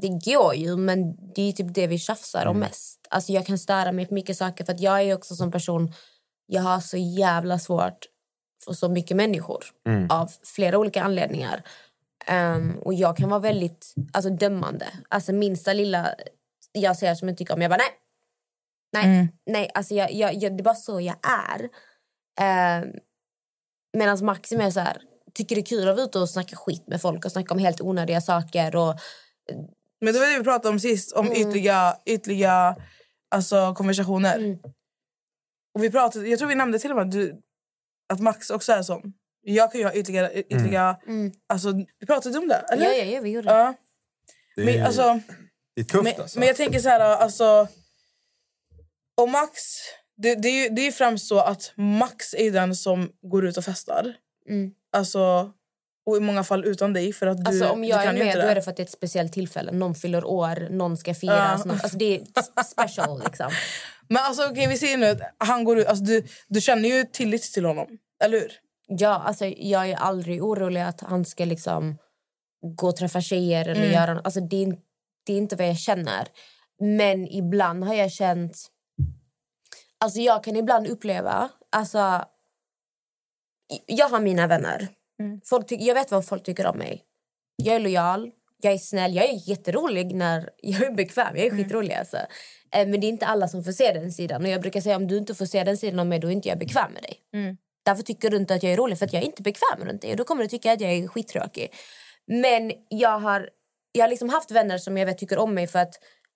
det går ju, men det är typ det vi tjafsar om mest. Alltså jag kan störa mig på mycket saker för att jag är också som person, jag har så jävla svårt för så mycket människor av flera olika anledningar. Ehm, och jag kan vara väldigt alltså, dömande. Alltså minsta lilla jag ser som jag tycker om, jag bara nej. Nej, nej, alltså jag, jag, jag, det är bara så jag är. Um, Medan Max är så här, tycker det är kul att vara ute och snacka skit med folk och snacka om helt onödiga saker. Och, Men det var det vi pratade om sist, om ytliga, ytliga alltså, konversationer. Mm. Och vi pratade, jag tror vi nämnde till och med att, du, att Max också är sån. Jag kan ju ha ytliga... ytliga alltså, vi pratade om det, eller? ja, ja, ja, vi gjorde det. Ja. Det är, Men, alltså, det är tufft men, alltså. men jag tänker så här, alltså... Och Max, det, det, är ju, det är ju främst så att Max är den som går ut och festar. Mm. Alltså, och i många fall utan dig. För att du, Alltså, om du jag är kan ju med då är det för att det är ett speciellt tillfälle. Någon fyller år, någon ska firas. Ja. Någon, alltså det är special liksom. Men alltså, okej, vi ser nu att han går ut. Alltså, du, du känner ju tillit till honom, eller hur? Ja, alltså, jag är aldrig orolig att han ska liksom gå och träffa tjejer. Eller Mm. göra, alltså, det, är, det är inte vad jag känner. Men ibland har jag känt... Alltså jag kan ibland uppleva... Alltså, jag har mina vänner. Mm. Folk ty- jag vet vad folk tycker om mig. Jag är lojal, jag är snäll, jag är jätterolig när jag är bekväm. Jag är Mm. skitrolig alltså. Eh, Men det är inte alla som får se den sidan. Och jag brukar säga om du inte får se den sidan av mig då är inte jag bekväm med dig. Mm. Därför tycker du inte att jag är rolig för att jag är inte bekväm runt dig. Och då kommer du tycka att jag är skittråkig. Men jag har, jag har liksom haft vänner som jag vet tycker om mig för att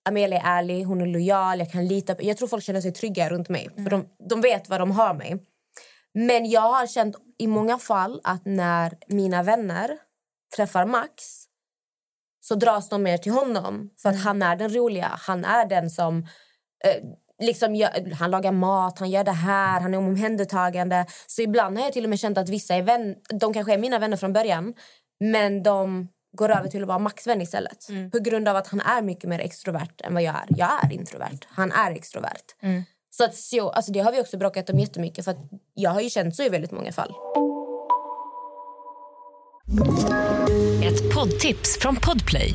Amelia är ärlig, hon är lojal, jag kan lita på... Jag tror folk känner sig trygga runt mig. För de, de vet vad de har mig. Men jag har känt i många fall att när mina vänner träffar Max så dras de mer till honom. För att han är den roliga. Han är den som... Eh, liksom gör, han lagar mat, han gör det här, han är omhändertagande. Så ibland har jag till och med känt att vissa är vän, de kanske är mina vänner från början men de går över till att vara Max vän istället. På grund av att han är mycket mer extrovert än vad jag är. Jag är introvert, han är extrovert. Så, att så alltså det har vi också bråkat om jättemycket för att jag har ju känt så i väldigt många fall. Ett poddtips från Podplay.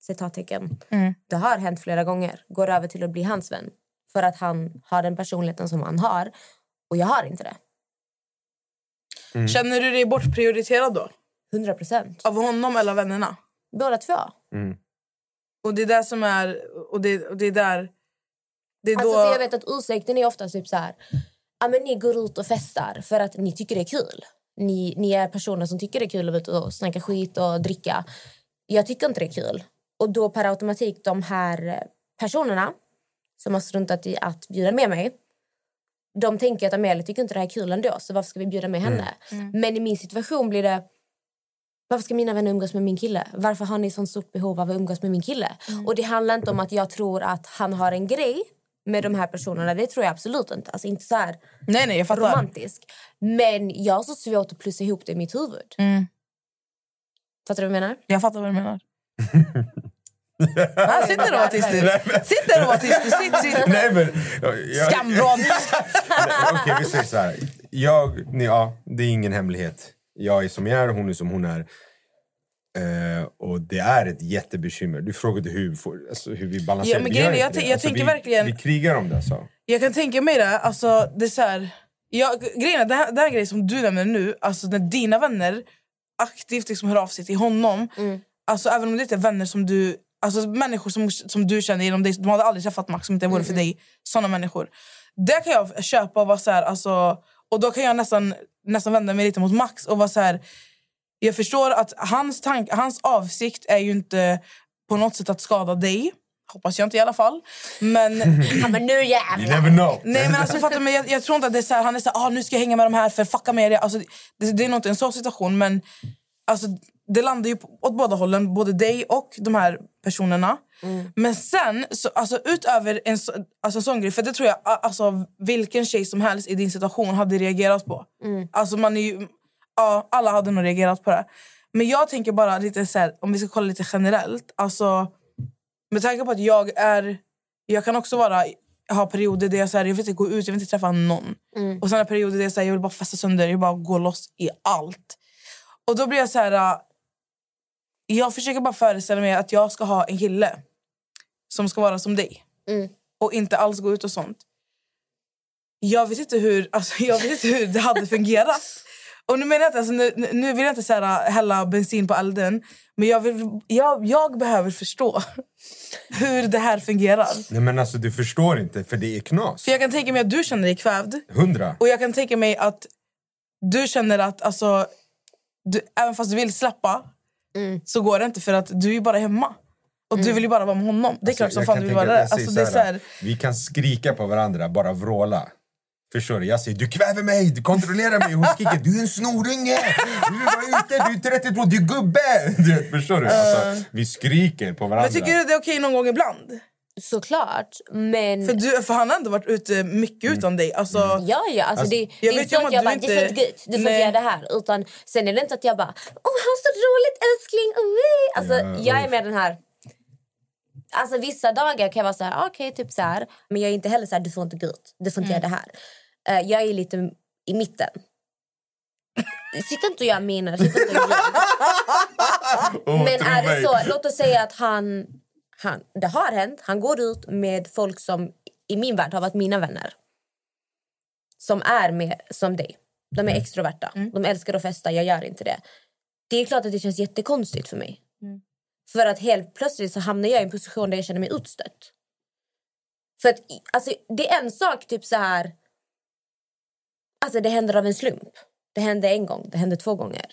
citattecken, det har hänt flera gånger, går över till att bli hans vän. För att han har den personligheten som han har och jag har inte det. Känner du dig bortprioriterad då? 100 procent. Av honom eller av vännerna? Båda två. Och det är det som är... Och det, och det är där... Det är då... Alltså, jag vet att ursäkten är ofta typ så här... Ja, men ni går ut och festar för att ni tycker det är kul. Ni, ni är personer som tycker det är kul att vara ute och snacka skit och dricka. Jag tycker inte det är kul. Och då per automatik de här personerna som har struntat i att bjuda med mig de tänker att Amelia tycker inte det här är kul ändå så varför ska vi bjuda med henne? Men i min situation blir det varför ska mina vänner umgås med min kille? Varför har ni sånt stort behov av att umgås med min kille? Och det handlar inte om att jag tror att han har en grej med de här personerna. Det tror jag absolut inte. Alltså inte så här nej, nej, jag fattar. romantisk. Men jag har så svårt att plussa ihop det i mitt huvud. Mm. Fattar du vad jag menar? Jag fattar vad du menar. Ah, sitt där och var tyst nu. Sitt där och var tyst nu. Sitt, sitt. Nej, men, jag, Skamvrån. Okej, vi säger så här. Jag, nej, ja, det är ingen hemlighet. Jag är som jag är, hon är som hon är. Eh, och det är ett jättebekymmer. Du frågade hur, får- alltså, hur vi balanserar. Ja, men Vi grejen jag jag Alltså, tänker vi, verkligen- Vi krigar om det. Alltså. Jag kan tänka mig det. Alltså, det är så här, jag, grejen det, här, det här grejen som du nämner nu, alltså när dina vänner aktivt liksom hör av sig till honom. Alltså, även om det inte är vänner som du... Alltså människor som, som du känner inom dig, de hade aldrig träffat Max om det inte vore för dig. Såna människor. Det kan jag köpa och vara så här, alltså, och då kan jag nästan, nästan vända mig lite mot Max och vara så här. Jag förstår att hans, tank, hans avsikt är ju inte på något sätt att skada dig. Hoppas jag inte i alla fall. Men Ja, men nu You jävlar! never know. Nej men alltså fattar men jag, jag tror inte att det är så här, han är så här, ah, nu ska jag hänga med de här för fucka med det. Alltså, det, det är nog inte en sån situation men alltså, det landar ju på, åt båda hållen, både dig och de här personerna. Men sen, så, alltså, utöver en, så, alltså, en sån grej, för det tror jag alltså, vilken tjej som helst i din situation hade reagerat på. Alltså, man är ju, ja, alla hade nog reagerat på det. Men jag tänker bara lite så här, om vi ska kolla lite generellt. Alltså, med tanke på att jag är... Jag kan också vara, ha perioder där jag, så här, jag vill inte gå ut, jag vill inte träffa någon. Och sen perioder där jag, så här, jag vill bara festa sönder, jag vill bara gå loss i allt. Och då blir jag så här... äh, Jag försöker bara föreställa mig att jag ska ha en kille som ska vara som dig. Och inte alls gå ut och sånt. Jag vet inte hur, alltså, jag vet inte hur det hade fungerat. Och nu menar jag inte, alltså, nu, nu vill jag inte så här, hälla bensin på elden. Men jag, vill, jag, jag behöver förstå hur det här fungerar. Nej men alltså du förstår inte, för det är knas. För jag kan tänka mig att du känner dig kvävd. Hundra. Och jag kan tänka mig att du känner att alltså, du, även fast du vill släppa så går det inte för att du är bara hemma. Och du vill ju bara vara med honom. Det är klart som Alltså, fan du vill vara där. Alltså, det är så här, Vi kan skrika på varandra, bara vråla. Förstår du? Jag säger du kväver mig, du kontrollerar mig. Hon skriker du är en snorunge, du var ute, du är 32, du är gubbe. Du förstår du? Alltså, vi skriker på varandra. men tycker du det är okej någon gång ibland? Såklart, men... För, du, för han har ändå varit ute mycket utan dig. Alltså, Ja, ja. Alltså, Alltså, det, jag det är inte så att jag du bara, inte- du får inte gå ut, du får göra det här. Utan sen är det inte att jag bara, åh han så roligt älskling, oj. Alltså, Ja, jag är med den här... Alltså vissa dagar kan jag vara så här, okej typ så här. Men jag är inte heller så här, du får inte gå ut, du får inte Mm. göra det här. Eh, jag är lite i mitten. Sitt inte och gör miner, sitt inte och ljug. Åh, Men är det så, låt oss säga att han, han... Det har hänt, han går ut med folk som i min värld har varit mina vänner. Som är med som dig. De är Mm. extroverta. De älskar att festa, jag gör inte det. Det är klart att det känns jättekonstigt för mig. För att helt plötsligt så hamnar jag i en position där jag känner mig utstött. För att, alltså, det är en sak, typ så här... Alltså det händer av en slump. Det hände en gång, det hände två gånger.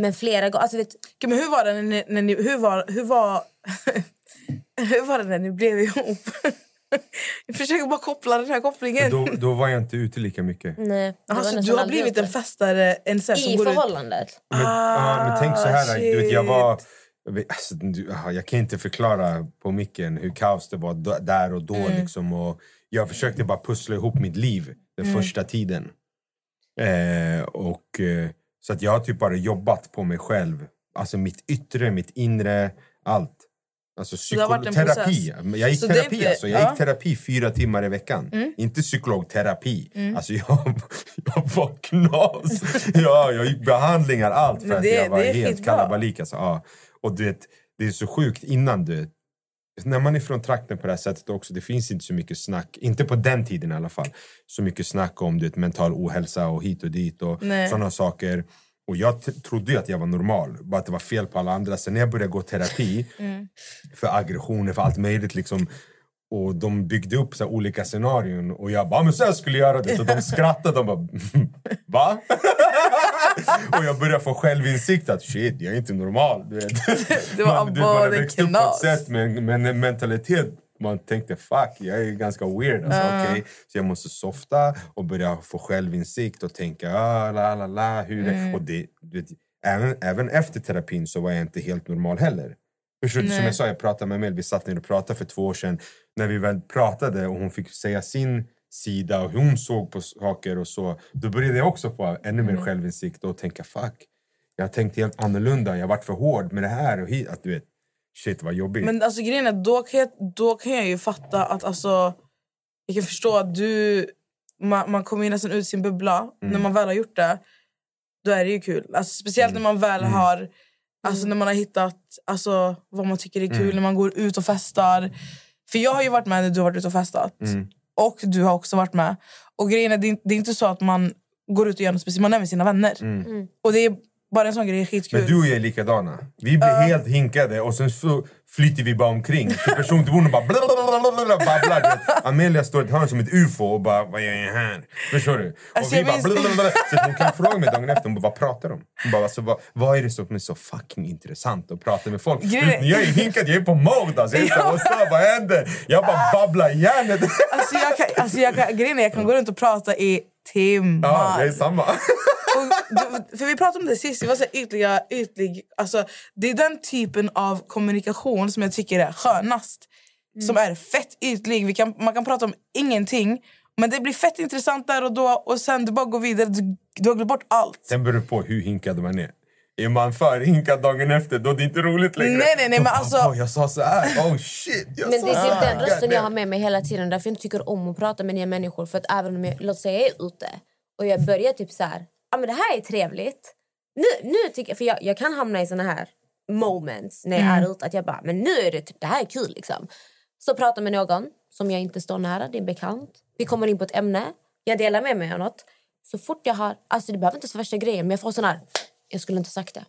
Men flera gånger... Alltså, vet, men hur var det när ni, när ni, hur var, hur var, hur var det när ni blev ihop? Jag försöker bara koppla den här kopplingen. Då, då var jag inte ute lika mycket. nej, Alltså, du har blivit en festare en som I går ut. förhållandet. Men, ja, men tänk så här, Ah, du vet, jag shit. var... Alltså, ah, jag kan inte förklara på micken hur kaos det var där och då. Mm. Liksom, och jag försökte bara pussla ihop mitt liv den Mm. första tiden. Eh, och, eh, så att jag har typ bara jobbat på mig själv. Alltså mitt yttre, mitt inre, allt. Alltså det psykoterapi. Jag gick Så det terapi alltså. Jag ja. Mm. gick terapi fyra timmar i veckan. Inte psykologterapi. Alltså jag, jag var knas. Ja, jag gick behandlingar, allt. För Men att det- jag var det helt kalabalik. Alltså, ja. Och du vet, det är så sjukt innan du när man är från trakten på det här sättet också, det finns inte så mycket snack, inte på den tiden i alla fall, så mycket snack om du vet, mental ohälsa och hit och dit och sådana saker. Och jag trodde ju att jag var normal, bara att det var fel på alla andra. Sen när jag började gå terapi för aggressioner, för allt möjligt liksom, och de byggde upp så olika scenarion och jag bara, "Ah, men så här skulle jag göra det. Så de skrattade, de bara, va? och jag började få självinsikt att shit, jag är inte normal. Du vet. Det var man, du, man det växte upp på ett sätt med, en- med en mentalitet man tänkte fuck, jag är ganska weird. Alltså, okej. Så jag måste softa och börja få självinsikt och tänka ah, la, la, la, hur det... Mm. Och det, du vet, även, även efter terapin så var jag inte helt normal heller. Förstår? Som jag sa, jag pratade med Mel, vi satt ner och pratade för två år sedan. När vi väl pratade och hon fick säga sin sida och hur hon såg på saker och så. Då började jag också få ännu Mm. mer självinsikt och tänka fuck. Jag har tänkt helt annorlunda, jag har varit för hård med det här och hit. Att du vet, shit vad jobbigt. Men alltså, grejen är, då, kan jag, då kan jag ju fatta att... Alltså, jag kan förstå att du... Man, man kommer ju nästan ut sin bubbla. När man väl har gjort det, då är det ju kul. Alltså, speciellt när man väl har... Alltså, när man har hittat alltså, vad man tycker är kul, när man går ut och festar. För jag har ju varit med när du har varit ute och festat. Och du har också varit med. Och grejen är, det är, inte så att man går ut och gör något speciellt. Man är med sina vänner. Och det är bara en sån grej, skitkul. Men du och jag är likadana. Vi blir helt hinkade och sen så flyter vi bara omkring. Till person till och bara babblar. Amelia står i ett hörn som ett ufo och bara vad gör jag här? Förstår du? Och Alltså, vi bara blablabla. Så hon kan fråga mig dagen efter, hon bara, vad pratar de? Hon bara, alltså, vad, vad är det som är så fucking intressant att prata med folk? Grejen- Jag är hinkad, jag är på mode alltså. Jag är så, här, "What's up? vad händer? Jag bara babblar järnet. Alltså jag kan, alltså jag kan, grejen är, jag kan gå runt och prata i timmar. Ja, det är samma. och, för vi pratade om det sist, vi var så ytliga, ytlig. Alltså, det är den typen av kommunikation som jag tycker är skönast. Som är fett ytlig. Vi kan, man kan prata om ingenting, men det blir fett intressant där och då. Och sen du bara går vidare, du, du har glömt bort allt. Sen beror det på hur hinkad man är. Är man för hinkad dagen efter, då är det inte roligt längre. Nej, nej, nej, Då men alltså- "Åh, jag sa så här. Oh shit, jag Men sa det är så typ här." den rösten jag har med mig hela tiden. Därför jag inte tycker om att prata med nya människor. För att även om jag, låt säga jag är ute och jag börjar typ så här, ja men det här är trevligt. Nu, nu tycker jag, för jag, jag kan hamna i såna här moments när jag Mm. är ute att jag bara, men nu är det typ, det här är kul liksom. Så pratar med någon som jag inte står nära, det är bekant. Vi kommer in på ett ämne, jag delar med mig av något. Så fort jag har, alltså det behöver inte vara värsta grejen, men jag får sån här, jag skulle inte ha sagt det.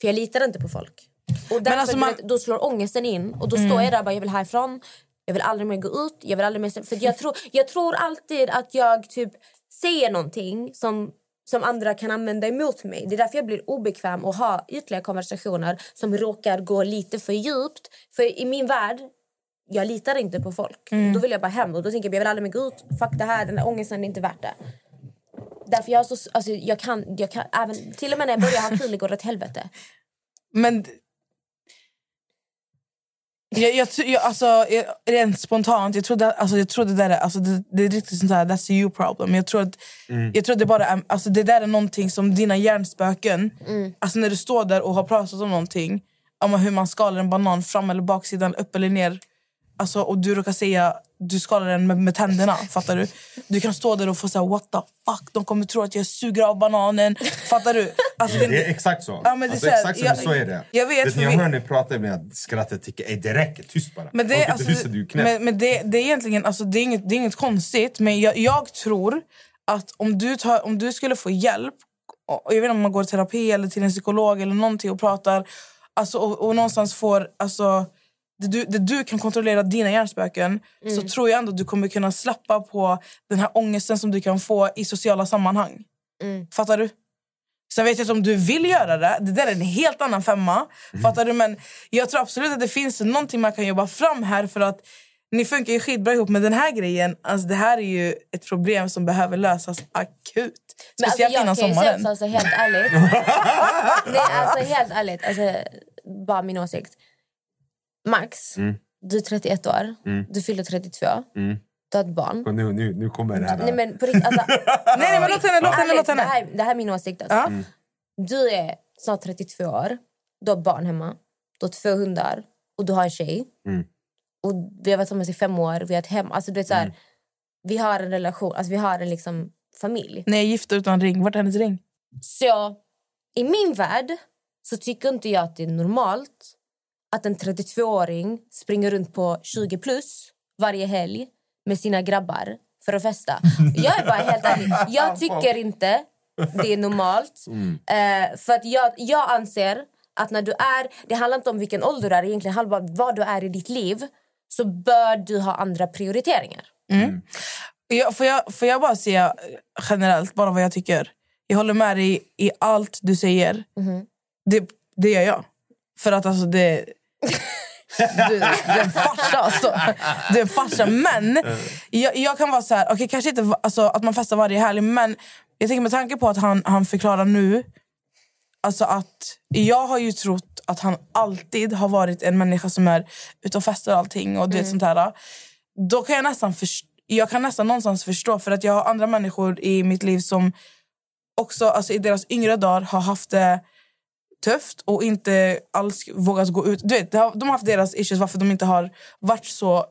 För jag litar inte på folk. Och därför, alltså man- vet, då slår ångesten in och då Mm. står jag där och bara, jag vill härifrån. Jag vill aldrig mer gå ut. Jag vill aldrig mer... För jag, tror, jag tror alltid att jag typ säger någonting som, som andra kan använda emot mig. Det är därför jag blir obekväm och ha ytliga konversationer som råkar gå lite för djupt. För i min värld, jag litar inte på folk. Mm. Då vill jag bara hem och då tänker jag, jag vill aldrig mer gå ut. Fuck det här, den här ångesten är inte värt det. Därför jag, är så, alltså, jag kan, jag kan även, till och med när jag börjar ha kul går det åt helvete. Men... Jag, jag, jag, alltså, jag, rent spontant, jag tror, det, alltså, jag tror det där är, alltså, det, det är riktigt sånt här, that's a you problem. Jag tror att, jag tror att det, bara är, alltså, det där är någonting som dina hjärnspöken, alltså, när du står där och har pratat om någonting, om hur man skalar en banan fram eller baksidan, upp eller ner, alltså, och du råkar säga du skalar den med, med tänderna, fattar du? Du kan stå där och få säga what the fuck, de kommer tro att jag suger av bananen, fattar du? Alltså, Det är exakt så. Ja, men det är alltså, exakt så, jag- så är det. jag vet, det när jag vi- hör ni pratar med att skrattet tycker "Ey, det räcker, tyst bara. Men det, alltså, lyssna, du men, men det, det är egentligen alltså, det är inget, det är inget konstigt. Men jag, jag tror att om du, tar, om du skulle få hjälp, jag vet inte om man går i terapi eller till en psykolog eller någonting och pratar alltså, och, och någonstans får... Alltså, det du, det du kan kontrollera dina hjärnspöken Mm. så tror jag ändå att du kommer kunna släppa på den här ångesten som du kan få i sociala sammanhang. Mm. Fattar du? Sen vet jag inte om du vill göra det. Det där är en helt annan femma. Fattar du? Men jag tror absolut att det finns någonting man kan jobba fram här för att ni funkar ju skitbra ihop med den här grejen. Alltså det här är ju ett problem som behöver lösas akut. Men Speciellt innan jag kan ju sommaren. alltså, helt ärligt. Nej, alltså helt ärligt. Alltså, bara min åsikt. Max, Mm. du är 31 år. Mm. Du fyller 32. Mm. Du har ett barn. Och nu, nu, nu kommer det här. Nej, men på riktigt, alltså, nej, nej, men låt henne, låt henne, låt henne. Det, här, det här är min åsikt. Alltså. Mm. Du är snart 32 år. Du har barn hemma. Du har två hundar. Och du har en tjej. Mm. Och vi har varit tillsammans i fem år. Vi har ett hem. Alltså, du vet, så här, Mm. Vi har en relation. Alltså, vi har en liksom, familj. Ni är gifta utan ring. Vart är hennes ring? Så i min värld så tycker inte jag att det är normalt att en 32-åring springer runt på 20 plus varje helg med sina grabbar för att festa. Jag är bara helt ärlig. Jag tycker inte det är normalt. Eh, för att jag, jag anser att när du är... Det handlar inte om vilken ålder du är, egentligen handlar om vad du är i ditt liv. Så bör du ha andra prioriteringar. Mm. Jag, får, jag, får jag bara säga generellt bara vad jag tycker? Jag håller med dig i allt du säger. Det, det gör jag. För att alltså det... Du, du är en farsa alltså. Du är en farsa. Men jag, jag kan vara så här, okej kanske inte alltså, att man festar varje helg men jag tänker med tanke på att han, han förklarar nu Alltså att jag har ju trott att han alltid har varit en människa som är ute och festar och allting. Och du vet, sånt här. Då kan jag nästan först- jag kan nästan någonstans förstå för att jag har andra människor i mitt liv som också alltså i deras yngre dagar har haft det tufft och inte alls vågat gå ut. Du vet, de har haft deras issues varför de inte har varit så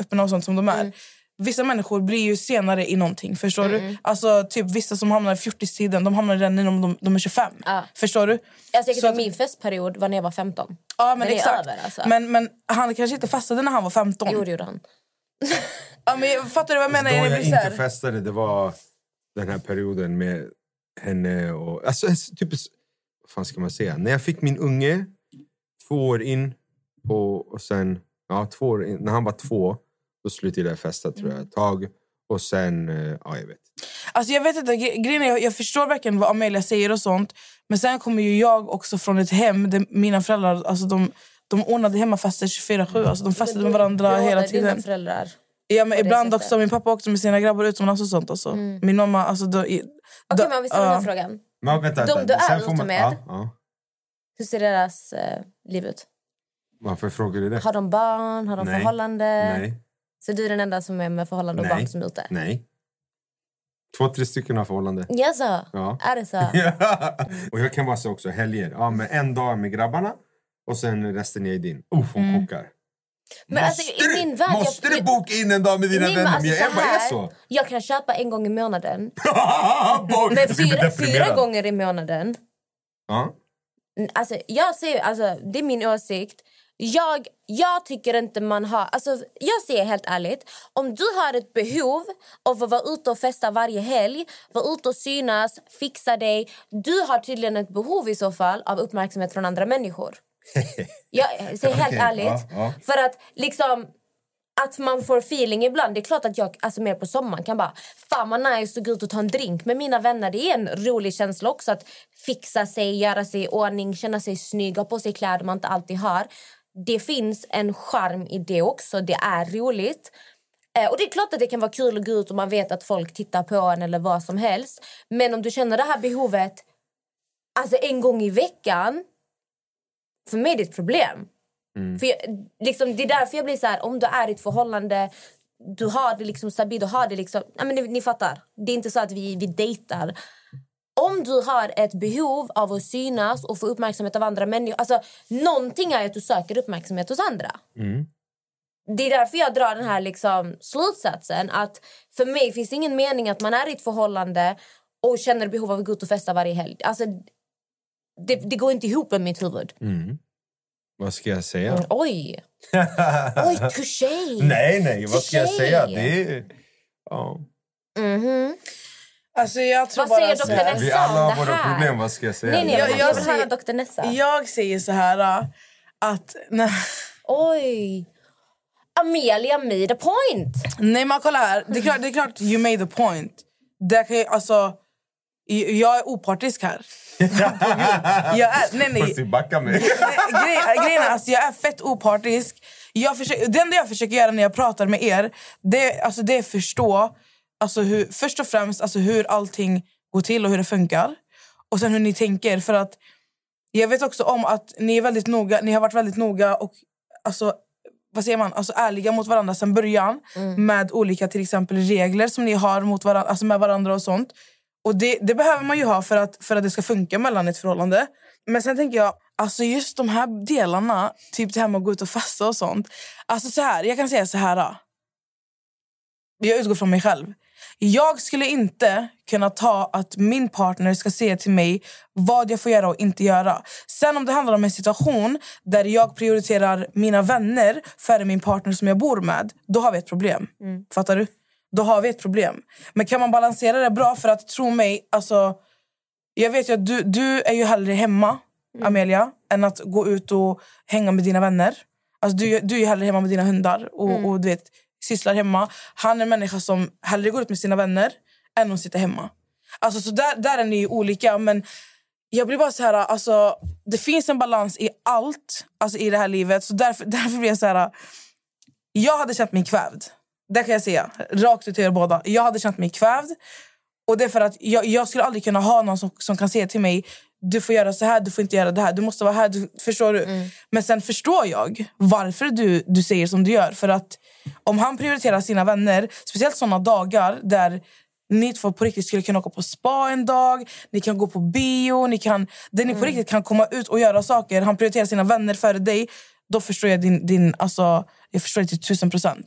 öppna och sånt som de är. Vissa människor blir ju senare i någonting. Förstår du? Alltså typ Vissa som hamnar i 40-tiden de hamnar redan när de, de är 25. Ja. Förstår du? Alltså, jag Så tycker att- min festperiod var när jag var 15. Ja, men är exakt. över, alltså. men, men han kanske inte festade när han var 15. Jo, det gjorde han. Ja, men jag- fattar du vad jag menar? Då Det jag här- inte festade, det var den här perioden med henne och... Alltså, typ, vad fan ska man säga? När jag fick min unge, två år in, på, och sen... Ja, två år in, när han var två, då slutade jag festa tror jag ett tag. Och sen... eh, Ja, jag vet. Alltså jag vet inte, gre- grejen är, jag, förstår verkligen vad Amelia säger och sånt. Men sen kommer ju jag också från ett hem där mina föräldrar alltså de, de ordnade hemmafester 24-7. Alltså de festade med varandra hela tiden. föräldrar? Ja, men ibland också. Min pappa åkte med sina grabbar utomlands och sånt. Alltså. Mm. Min mamma... Alltså, då, Okej, då- men vi ställer den här ja. frågan. Men vänta, De du är ute man- med? Ja, ja. Hur ser deras eh, liv ut? Varför frågar du det? Har de barn? Har de Nej. förhållande? Nej. Så du är den enda som är med förhållande och Nej. barn som är ute? Nej. Två, tre stycken har förhållande. Jaså? Ja. Är det så? Ja. Och jag kan vara så också, helger. Ja, men en dag med grabbarna och sen resten är din. Uff, hon kokar. Men alltså, i du, min värld... måste jag, du boka in en dag med dina Nej, vänner? alltså, jag så bara är här, så. Jag kan köpa en gång i månaden. Men fyra, fyra gånger i månaden. Ja. Mm, Alltså, jag ser, alltså, det är min åsikt. Jag, jag tycker inte man har... Alltså, jag säger helt ärligt, om du har ett behov av att vara ute och festa varje helg, vara ute och synas, fixa dig. Du har tydligen ett behov i så fall av uppmärksamhet från andra människor. Jag säger helt ärligt. ja, ja. För att liksom... Att man får feeling ibland. Det är klart att jag alltså mer på sommaren kan bara... Fan vad nice att gå ut och ta en drink med mina vänner. Det är en rolig känsla också att fixa sig, göra sig i ordning, känna sig snygg, ha på sig kläder man inte alltid har. Det finns en charm i det också. Det är roligt. Eh, och det är klart att det kan vara kul att gå ut och man vet att folk tittar på en eller vad som helst. Men om du känner det här behovet alltså en gång i veckan för mig är det ett problem. För jag, liksom, det är därför jag blir så här, om du är i ett förhållande du har det liksom stabilt, du har det liksom... Ja, men ni, ni fattar. Det är inte så att vi, vi dejtar. Om du har ett behov av att synas och få uppmärksamhet av andra människor... Alltså, någonting är att du söker uppmärksamhet hos andra. Det är därför jag drar den här liksom slutsatsen att för mig finns ingen mening att man är i ett förhållande och känner behov av att gå ut och festa varje helg. Alltså, det, det går inte ihop med mitt huvud. Vad ska jag säga? Mm, oj! Oj, touché! nej, nej, vad ska jag Touché. säga? Det är... Ja. Mhm. Alltså, jag tror Vad säger här- Nessa Vi alla har våra problem, vad ska jag säga? Nej, nej, Jag- jag, jag jag vill höra. Nessa. Jag säger så här... äh, Att... Nej, Oj! Amelia made a point! nej men kolla här. Det är, klart, det är klart you made a point. Det kan jag, alltså, jag är opartisk här. Jag är, nej, nej. Du backa mig? Grej- Grejen är, alltså, jag är fett opartisk. Jag försöker, det enda jag försöker göra när jag pratar med er det, alltså, det är att förstå alltså, hur, först och främst alltså, hur allting går till och hur det funkar. Och sen hur ni tänker. För att Jag vet också om att ni, är väldigt noga, ni har varit väldigt noga och alltså, vad säger man? Alltså, ärliga mot varandra sen början med olika till exempel regler som ni har mot varandra, alltså med varandra och sånt. Och det, det behöver man ju ha för att, för att det ska funka mellan ett förhållande. Men sen tänker jag, alltså just de här delarna, typ det här med att gå ut och festa och sånt. Alltså så här, jag kan säga så här. då. Jag utgår från mig själv. Jag skulle inte kunna ta att min partner ska säga till mig vad jag får göra och inte göra. Sen om det handlar om en situation där jag prioriterar mina vänner före min partner som jag bor med, då har vi ett problem. Fattar du? Då har vi ett problem. Men kan man balansera det bra? För att tro mig, alltså... Jag vet ju att du, du är ju hellre hemma, Amelia, än att gå ut och hänga med dina vänner. Alltså, du, du är ju hellre hemma med dina hundar och, och du vet, sysslar hemma. Han är en människa som hellre går ut med sina vänner än att sitta hemma. Alltså, så där, där är ni ju olika. Men jag blir bara så här, alltså, det finns en balans i allt alltså, i det här livet. Så därför, därför blir jag så här... Jag hade känt mig kvävd. Det kan jag säga. Rakt ut till er båda. Jag hade känt mig kvävd. Och det är för att jag, jag skulle aldrig kunna ha någon som, som kan säga till mig du får göra så här, du får inte göra det här. Du måste vara här. Du, förstår du? Men sen förstår jag varför du, du säger som du gör. För att om han prioriterar sina vänner, speciellt såna dagar där ni två på riktigt skulle kunna åka på spa en dag, ni kan gå på bio, ni kan, där ni på riktigt kan komma ut och göra saker. Han prioriterar sina vänner före dig. Då förstår jag din, din alltså, jag förstår det till tusen procent.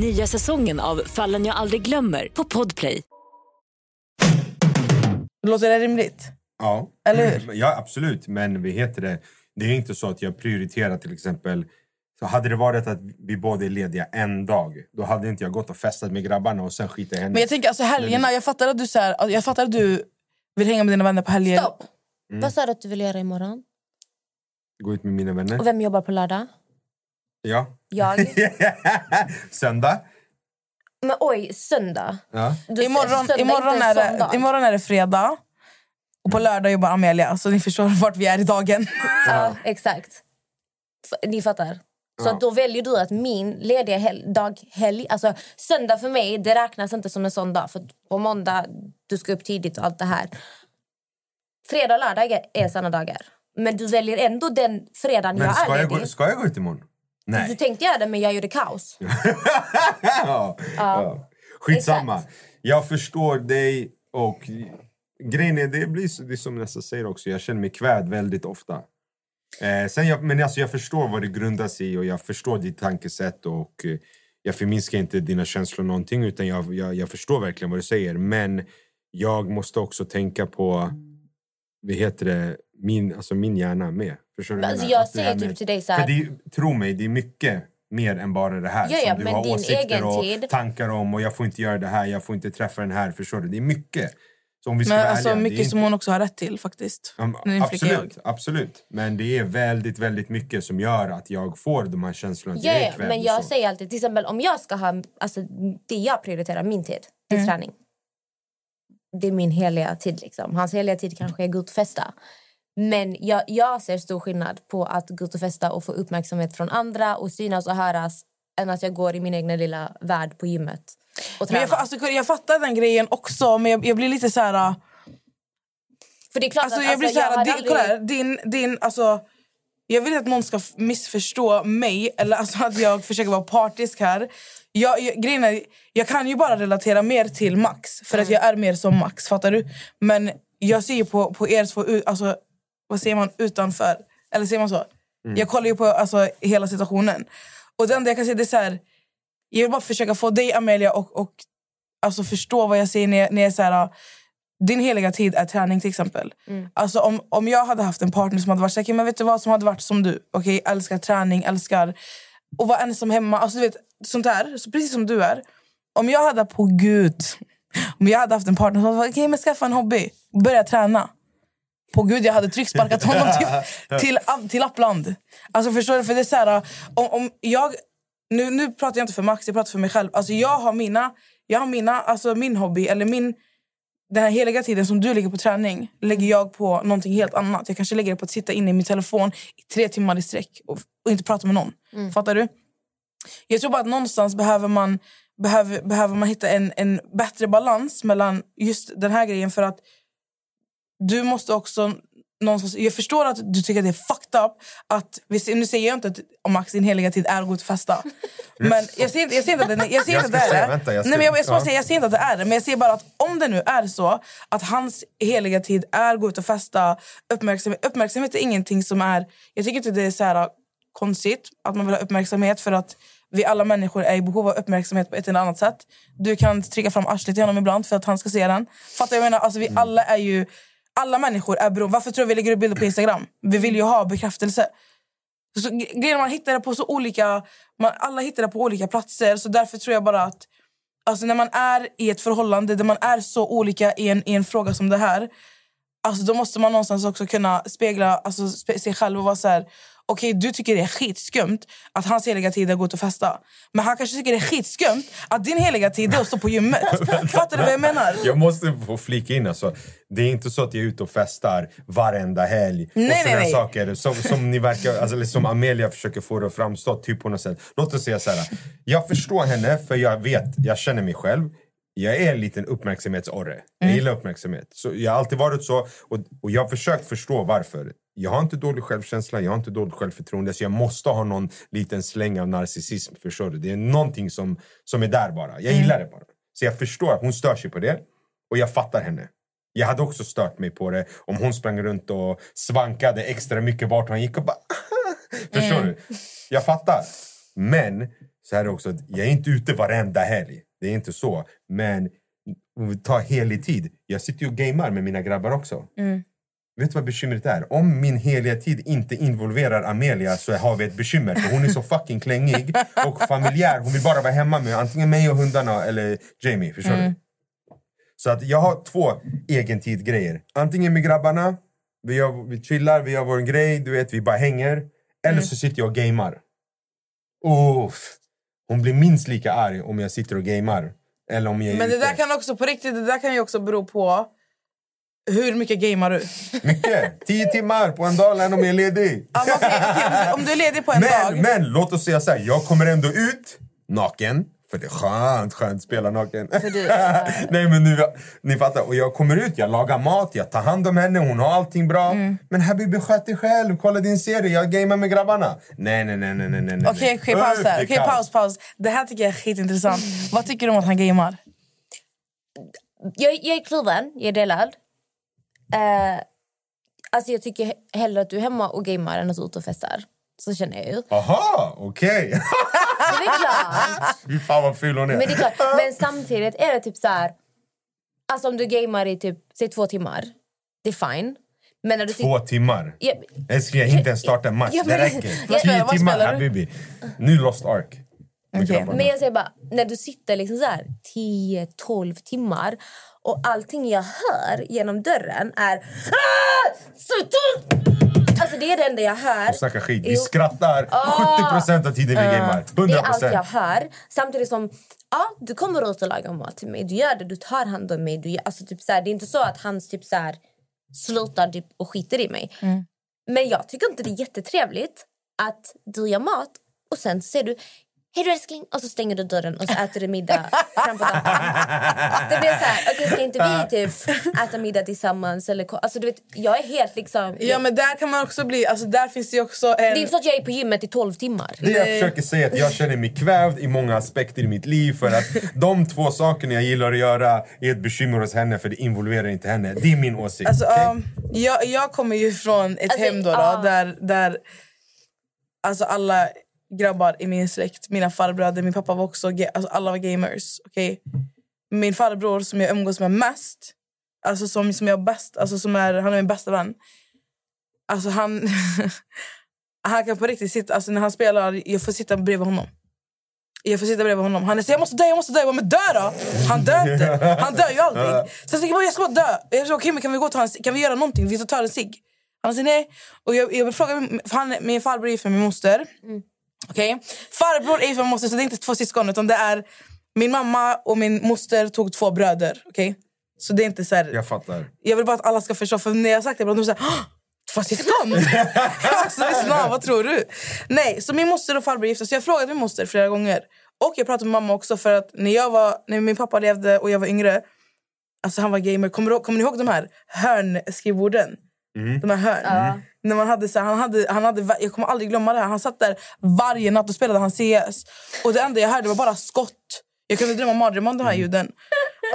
Nya säsongen av Fallen jag aldrig glömmer på Podplay. Låter det rimligt? Ja. Eller hur? Ja, absolut. Men vi heter det. Det är inte så att jag prioriterar till exempel Så hade det varit att vi båda är lediga en dag, då hade inte jag gått och festat med grabbarna och sen skitit i henne. Men jag tänker alltså helgerna, jag fattar att du, så här, jag fattar att du vill hänga med dina vänner på helger. Stopp! Mm. Vad sa du att du vill göra imorgon? Gå ut med mina vänner. Och vem jobbar på lördag? Ja. Jag. Söndag. Men oj, söndag. Ja. Du, Imorgon, söndag imorgon, är det, imorgon är det fredag. Och på lördag jobbar Amelia, så ni förstår vart vi är i dagen. Ja, exakt. F- Ni fattar. Så Ja. då väljer du att min lediga hel- dag, helg... Alltså söndag för mig, det räknas inte som en sån dag. För på måndag, du ska upp tidigt och allt det här. Fredag och lördag är- är såna dagar. Men du väljer ändå den fredagen Men jag ska är jag, ledig. gå, ska jag gå ut imorgon? Du Nej. tänkte göra det, men jag gjorde kaos. ja. Ja. Skitsamma. Jag förstår dig och grejen är, det blir det som nästa säger också, jag känner mig kvävd väldigt ofta. Eh, sen jag, men alltså jag förstår vad det grundar sig i och jag förstår ditt tankesätt och eh, jag förminskar inte dina känslor någonting utan jag, jag, jag förstår verkligen vad du säger. Men jag måste också tänka på, vad heter det, min, alltså min hjärna med. Förstår du? Alltså, jag Att det säger typ med- till dig så här- För det, tro mig, det är mycket mer än bara det här Ja, ja, som du men har din åsikter egen och tid- tankar om och jag får inte göra det här, jag får inte träffa den här. Förstår du? Det är mycket. Så om vi ska Men vara alltså, ärliga, är mycket som inte- hon också har rätt till faktiskt. Jag. absolut, absolut. Men det är väldigt, väldigt mycket som gör att jag får de här känslorna. att Ja, jag är ja, men jag så. säger alltid, till exempel om jag ska ha, alltså det jag prioriterar, min tid, till Mm. träning. Det är min heliga tid liksom. Hans heliga tid kanske är gå ut och festa. Men jag, jag ser stor skillnad på att gå ut och festa och få uppmärksamhet från andra och synas och höras än att jag går i min egna lilla värld på gymmet och Men jag, alltså, jag fattar den grejen också, men jag, jag blir lite så här... äh, För det är klart alltså, att, jag blir alltså, så här, din, aldrig- kolla din, din, alltså, jag vill inte att någon ska missförstå mig eller alltså, att jag försöker vara partisk här. Jag, jag, grejen är, jag kan ju bara relatera mer till Max, för att jag är mer som Max. Fattar du? Men jag ser ju på, på er två, alltså, vad säger man, utanför. Eller säger man så? Mm. Jag kollar ju på alltså, hela situationen. Och det enda jag kan säga det är så här, jag vill bara försöka få dig Amelia och, och alltså, förstå vad jag säger när jag, när jag är så här, din heliga tid är träning till exempel. Mm. Alltså om, om jag hade haft en partner som hade varit så här, "Okej, men vet du vad, som hade varit som du. Okej, älskar träning, älskar att vara ensam hemma. Alltså, du vet, sånt där, så precis som du är. Om jag hade, på gud, om jag hade haft en partner som hade varit, okej men skaffa en hobby, börja träna. På gud, jag hade trycksparkat honom till, till, till Lappland. Alltså förstår du? För det är så här, om, om jag, nu, nu pratar jag inte för Max, jag pratar för mig själv. Alltså jag har mina, jag har mina alltså min hobby, eller min den här heliga tiden som du lägger på träning lägger jag på någonting helt annat. Jag kanske lägger det på att sitta inne i min telefon i tre timmar i sträck och, och inte prata med någon. Mm. Fattar du? Jag tror bara att någonstans behöver man, behöver, behöver man hitta en, en bättre balans mellan just den här grejen. För att du måste också någonstans... Jag förstår att du tycker att det är fucked up. Att, nu säger jag inte att om Max din heliga tid är att gå ut och festa. Men jag ser, inte- jag ser inte att det, jag ser Jag inte det är säga, det. vänta, jag ska- Nej, men jag, jag, ja. säga, jag ser inte att det är det. Men jag ser bara att om det nu är så att hans heliga tid är att gå ut och festa, uppmärksamhet, uppmärksamhet är ingenting som är... Jag tycker inte det är så här konstigt att man vill ha uppmärksamhet för att vi alla människor är i behov av uppmärksamhet på ett eller annat sätt. Du kan trycka fram arslet till honom ibland för att han ska se den. Fattar jag menar? Alltså, vi alla är ju... Alla människor är beroende. Varför tror du vi lägger upp bilder på Instagram? Vi vill ju ha bekräftelse. Så, grejer man hittar det på så olika... Man, alla hittar det på olika platser. Så därför tror jag bara att alltså, när man är i ett förhållande där man är så olika i en, i en fråga som det här alltså, då måste man någonstans också kunna spegla alltså, spe- sig själv och vara så här... Okej, du tycker det är skitskumt att hans heliga tid är att gå ut och festa. Men han kanske tycker det är skitskumt att din heliga tid är att stå på gymmet. Fattar du vad jag menar? Jag måste få flika in. Alltså. Det är inte så att jag är ute och festar varenda helg. Nej, och nej, sådana nej. saker som, som ni verkar, alltså, som Amelia försöker få det att framstå typ på något sätt. Låt oss säga så här. Jag förstår henne för jag vet, jag känner mig själv. Jag är en liten uppmärksamhetsorre. Jag gillar uppmärksamhet. Så jag har alltid varit så. Och, och jag har försökt förstå varför. Jag har inte dålig självkänsla, jag har inte dåligt självförtroende. Så jag måste ha någon liten släng av narcissism. Förstår du? Det är någonting som, som är där bara. Jag gillar det bara. Så jag förstår att hon stör sig på det. Och jag fattar henne. Jag hade också stört mig på det om hon sprang runt och svankade extra mycket vart hon gick och bara... Förstår du? Jag fattar. Men så här är det också jag är inte ute varenda helg. Det är inte så. Men tar helig tid. Jag sitter ju och gamer med mina grabbar också. Mm. Vet du vad bekymret är? Om min heliga tid inte involverar Amelia så har vi ett bekymmer. För hon är så fucking klängig och familjär. Hon vill bara vara hemma med antingen mig och hundarna eller Jamie. Förstår Mm. du? Så att jag har två egentid-grejer. Antingen med grabbarna, vi, gör, vi chillar, vi gör vår grej, du vet, vi bara hänger. Eller Mm. så sitter jag och gamer. Uff. Hon blir minst lika arg om jag sitter och gamer. Eller om jag Men det där kan också på riktigt, det där kan ju också bero på hur mycket gamer du? Mycket! Tio timmar på en dag när de är ledig. Ja, men okej, okej, om, du, om du är ledig på en men, dag. men låt oss säga så här, jag kommer ändå ut naken. För det är skönt, skönt att spela naken. Nej men nu, ni fattar. Och jag kommer ut, jag lagar mat, jag tar hand om henne, hon har allting bra. Mm. Men Habibi sköt dig själv, kolla din serie, jag gamer med grabbarna. Nej nej nej nej nej nej. Okej, okej, paus Uff, där. Okej, kaos. paus, paus. Det här tycker jag är skitintressant. Vad tycker du om att han gamer? Jag, jag är kluven, jag är delad. Eh, alltså jag tycker he- hellre att du är hemma och gamer än att du är ute och festar. Så känner jag ju. Aha, okej. Så det är klart. Fy fan vad ful hon är. Men, det är klart. Men samtidigt är det typ så här... Alltså om du gamer i typ, säg två timmar, det är fine. Men när du Två timmar? Ja, Älskling, jag hinner inte ens starta en match. Ja, det men- räcker. Vad spelar- Tio timmar? Habibi. Nu Lost Ark. Grabbarna. Men jag säger bara, när du sitter liksom så här 10-12 timmar och allting jag hör genom dörren är... "Ah! Sluta!" Alltså det är det enda jag hör. Och snacka skit. Vi skrattar Ah. 70% av tiden vi Ja. gamer. Det är allt 100%. jag hör. Samtidigt som ja, du kommer ut och lagar mat till mig. Du gör det, du tar hand om mig. Du gör, alltså, typ så här, det är inte så att han typ så här, slutar typ, och skiter i mig. Men jag tycker inte det är jättetrevligt att du gör mat och sen säger du Hej då älskling! Och så stänger du dörren och så äter du middag framför datorn. Det blir så här, okej ska inte vi typ äta middag tillsammans? Eller, alltså, du vet, jag är helt liksom... Ja, men där kan man också bli... Alltså, där finns det också en... Det är inte så att jag är på gymmet i 12 timmar. Det jag försöker säga är att jag känner mig kvävd i många aspekter i mitt liv för att de två sakerna jag gillar att göra är ett bekymmer hos henne för det involverar inte henne. Det är min åsikt. Alltså, okej? um, jag, jag kommer ju från ett Alltså, hem då, då ja. där, där alltså alla grabbar i min släkt, mina farbröder, min pappa var också alltså alla var gamers. Okay? Min farbror som jag umgås med mest, alltså som, som jag bäst, alltså som är, han är min bästa vän. Alltså han, han kan på riktigt sitta, alltså när han spelar, jag får sitta bredvid honom. Jag får sitta bredvid honom. Han säger jag måste dö, jag måste dö. Jag bara, men dö då! Han dör inte. Han dör ju aldrig. Så jag säger jag ska bara dö. Jag säger okej, okay, kan vi gå och ta en, kan vi göra någonting? Vi tar en cigg. Han säger nej. Och jag, jag frågar, min- för han, min farbror är gift med min moster. Mm. Okej? Farbror är min moster, så det är inte två syskon. Utan det är min mamma och min moster tog två bröder. Okej? Så det är inte så här, Jag fattar. jag vill bara att alla ska förstå. För när jag sagt det, de säger "Åh, två syskon! alltså, lyssna, vad tror du? Nej, så min moster och farbror gifte. Så jag frågade min moster flera gånger. Och jag pratade med mamma också. För att när, jag var, när min pappa levde och jag var yngre, alltså han var gamer. Kommer, kommer ni ihåg de här hörnskrivborden? De här hörn. När man hade så här, han hade, han hade, jag kommer aldrig glömma det här. Han satt där varje natt och spelade han CS. Och det enda jag hörde var bara skott. Jag kunde drömma mardrömmar om de här ljuden.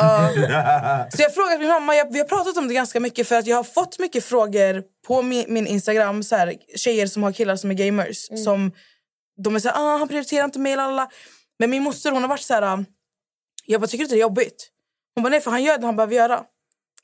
Uh, så jag frågade min mamma, jag, vi har pratat om det ganska mycket för att jag har fått mycket frågor på min, min Instagram, så här, tjejer som har killar som är gamers. Som, de är såhär, ah, han prioriterar inte mig, lalala. Men min moster hon har varit så här, ah, jag bara, tycker inte det är jobbigt? Hon bara, nej för han gör det han behöver göra.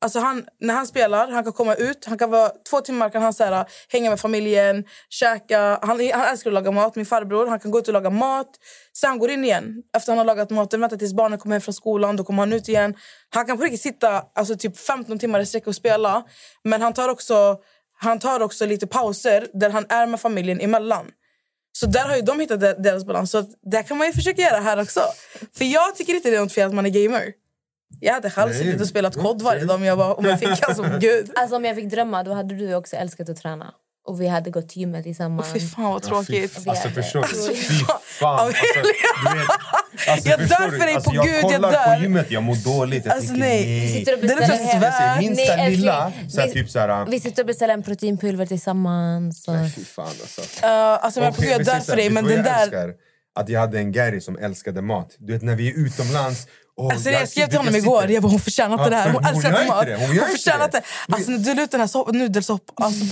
Alltså han, när han spelar, han kan komma ut, han kan vara två timmar kan han så här, hänga med familjen, käka. Han, han älskar att laga mat, min farbror. Han kan gå ut och laga mat. Sen han går in igen. Efter han har lagat maten, väntar tills barnen kommer hem från skolan, då kommer han ut igen. Han kan på riktigt sitta alltså, typ 15 timmar i sträck och spela. Men han tar, också, han tar också lite pauser där han är med familjen emellan. Så där har ju de hittat deras balans. Så att där kan man ju försöka göra här också. För jag tycker inte det är något fel att man är gamer. Jag hade själv Nej. suttit och spelat kod varje dag om jag, var, om jag fick. Alltså, gud. Alltså om jag fick drömma då hade du också älskat att träna. Och vi hade gått till gymmet tillsammans. Fy fan vad tråkigt. Vi Alltså förstår du? Alltså, Fy fan. Alltså, du vet, alltså, Jag dör för dig, alltså, på jag Gud, jag kollar dör. på gymmet, jag mår dåligt. Jag Alltså, tänker nej. nej. Sitter och Det är så svär. Minsta Nej, lilla, så här, Vi- typ så här... Vi sitter och beställer en proteinpulver tillsammans. Och... Fy fan alltså. Uh, alltså, men på Gud, jag dör för dig. Men den jag där... älskar? Att jag hade en Gary som älskade mat. Du vet när vi är utomlands. Åh, Alltså, jag skrev till honom igår. Jag bara, hon förtjänar inte Ja, det här. Hon hon gör inte det, hon gör Hon inte förtjänar det. inte. Alltså, när du la ut den här sopp, nudelsoppa. Alltså,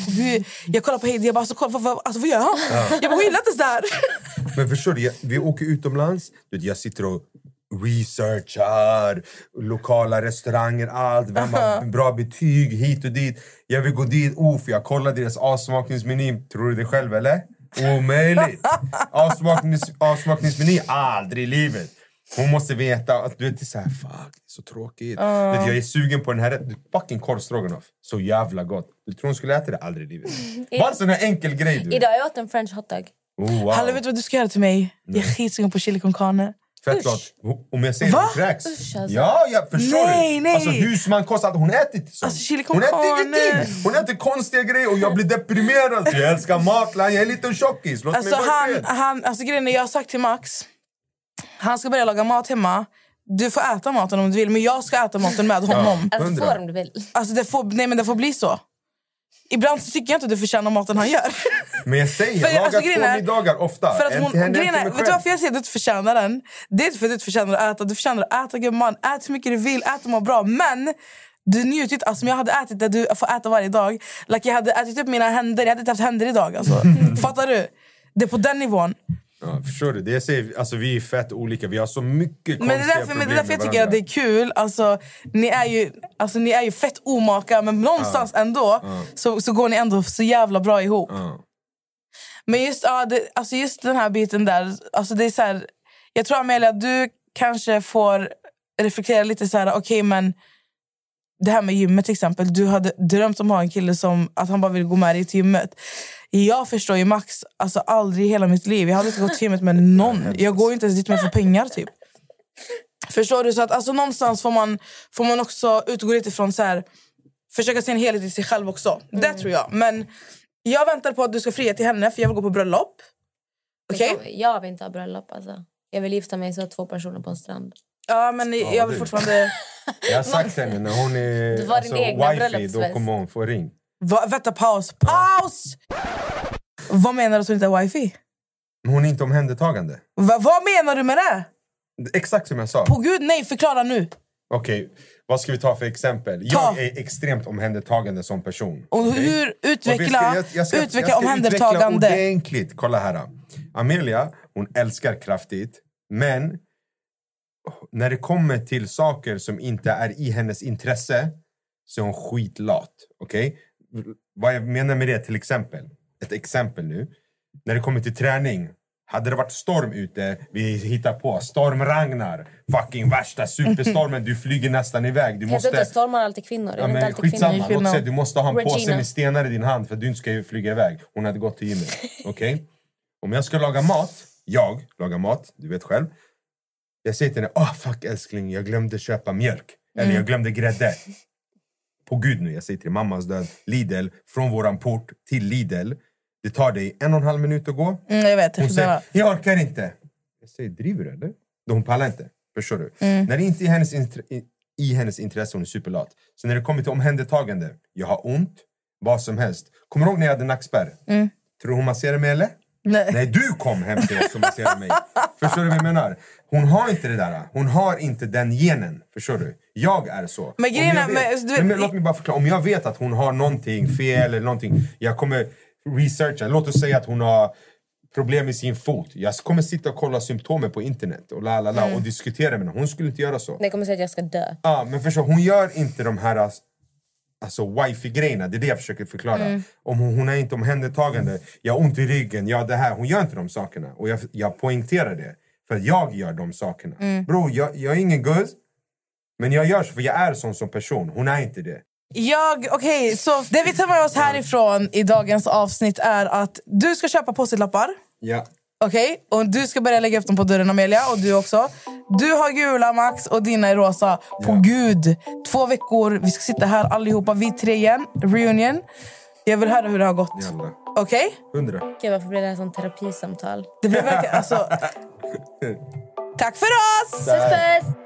jag kollar på Heidi. Jag bara, alltså, kolla, vad, alltså, vad gör han? Jag bara, hon gillar inte så här. Men förstår du, jag, vi åker utomlands. Jag sitter och researchar, lokala restauranger, allt. Vem har bra betyg hit och dit. Jag vill gå dit, oh, för jag kollar deras avsmakningsmeny. Tror du det själv eller? Omöjligt! Avsmaknings, avsmakningsmeny, aldrig i livet. Hon måste veta att du vet, det är så här, fuck, det är så tråkigt. Vet, du, jag är sugen på den här. Fucking korvstroganoff. Så jävla gott. Du tror hon skulle äta det? Aldrig i livet. Bara en sån här enkel grej. Du. Idag jag åt en french hotdog. Oh, wow. Hallå, vet du vad du ska göra till mig? Jag är skitsugen på chili con carne. Fett gott. Om jag säger Va? det kräks. Usch, alltså. Ja, ja, förstår Nej, du? nej. Alltså husmankost, allt. hon äter inte sånt. Alltså, chili con hon äter ingenting. Hon äter konstiga grejer och jag blir deprimerad. Jag älskar matland, jag är en liten tjockis. Låt Alltså, mig han, han, alltså grejen är, jag har sagt till Max, han ska börja laga mat hemma. Du får äta maten om du vill, men jag ska äta maten med honom. Alltså Hundra. får om du vill. Alltså, det, får, nej, men det får bli så. Ibland så tycker jag inte att du förtjänar maten han gör. Men jag säger, För, jag lagar alltså, två middagar ofta. För att hon, en grejen är, vet du varför jag säger att du inte förtjänar den? Det är inte för att du inte förtjänar att äta. Du förtjänar att äta gumman. Ät hur mycket du vill, ät och må bra. Men du njuter inte. Alltså, om jag hade ätit det du får äta varje dag. Like jag hade ätit upp mina händer. Jag hade inte haft händer idag. Alltså. Fattar du? Det är på den nivån. Ja, förstår du? Det jag säger, alltså, vi är fett olika. Vi har så mycket Men konstiga därför, men problem det är därför jag tycker att det är kul. Alltså, ni, är ju, alltså, ni är ju fett omaka, men någonstans ändå så, så går ni ändå så jävla bra ihop. Ja. Men just, ja, det, alltså just den här biten där. Alltså det är så här, jag tror Amelia, du kanske får reflektera lite så här, okej men det här med gymmet till exempel. Du hade drömt om att ha en kille som att han bara vill gå med dig till gymmet. Jag förstår ju Max, alltså aldrig i hela mitt liv. Jag hade inte gått till gymmet med någon. Jag går inte ens dit med för pengar typ. Förstår du? Så att alltså, någonstans får man, får man också utgå lite från så här, försöka se en helhet i sig själv också. Det tror jag. Men jag väntar på att du ska fria till henne för jag vill gå på bröllop. Okej? Jag vill inte ha bröllop. Alltså. Jag vill gifta mig så två personer på en strand. Ja, men jag vill fortfarande... Jag har sagt till henne, när hon är Det var din egna wifey, då kommer hon få ring. Va, vänta, paus. Paus! Vad menar du att hon inte är wifi? Men hon är inte omhändertagande. Va, vad menar du med det? Exakt som jag sa. På gud, nej, förklara nu. Okej, vad ska vi ta för exempel? Ta. Jag är extremt omhändertagande som person. Och Okej? hur Och vi utveckla, jag- jag ska- utveckla jag ska omhändertagande? Utveckla ordentligt. Kolla här. Amelia, hon älskar kraftigt. Men när det kommer till saker som inte är i hennes intresse så är hon skitlat. Okej? Vad jag menar med det till exempel. Ett exempel nu. När det kommer till träning. Hade det varit storm ute, vi hittar på storm-Ragnar. Fucking värsta superstormen, du flyger nästan iväg. Du Jag tror inte måste... stormar alltid kvinnor. Är Ja, men alltid skitsamma, kvinnor? säga, du måste ha en påse Regina. med stenar i din hand för att du inte ska flyga iväg. Hon hade gått till gymmet. Okej? Om jag ska laga mat, jag lagar mat, du vet själv. Jag säger till henne, oh, fuck älskling, jag glömde köpa mjölk. Eller Mm. jag glömde grädde. På gud nu, jag säger till mammas död. Lidl, från våran port till Lidl. Det tar dig en och en halv minut att gå. Mm, jag vet. Hon säger, jag orkar inte. Jag säger, driver du eller? Hon pallar inte. Förstår du? Mm. När det inte är hennes i, i hennes intresse, hon är superlat. Så när det kommer till omhändertagande, jag har ont, vad som helst. Kommer du ihåg när jag hade nackspärr? Mm. Tror du hon masserade mig eller? Nej. Nej, du kom hem till oss och masserade mig. Förstår du vad jag menar? Hon har inte det där. Hon har inte den genen. Förstår du? Jag är så. Men grejen vet- men, alltså, du men, låt mig bara förklara. Om jag vet att hon har någonting fel eller någonting. Jag kommer researcha. Låt oss säga att hon har problem med sin fot. Jag kommer sitta och kolla symptomen på internet och, la, la, la, Mm. och diskutera med henne. Hon skulle inte göra så. Jag kommer säga att jag ska dö. Ja, men förstå, hon gör inte de här alltså, wifi-grejerna. Det är det jag försöker förklara. Mm. Om hon, hon är inte omhändertagande. Jag har ont i ryggen, ja det här. Hon gör inte de sakerna. Och jag, jag poängterar det. För att jag gör de sakerna. Mm. Bro, jag, jag är ingen guzz. Men jag gör så för jag är sån som person. Hon är inte det. Jag, okej, så det vi tar med oss härifrån i dagens avsnitt är att du ska köpa post-it-lappar. Ja. Okej, och du ska börja lägga upp dem på dörren Amelia och du också. Du har gula Max och dina är rosa. På gud, två veckor. Vi ska sitta här allihopa, vi tre igen. Reunion. Jag vill höra hur det har gått. Okej? Hundra. Gud, varför blir det här som terapisamtal? Det blir verkligen... Alltså, tack för oss! Puss, puss!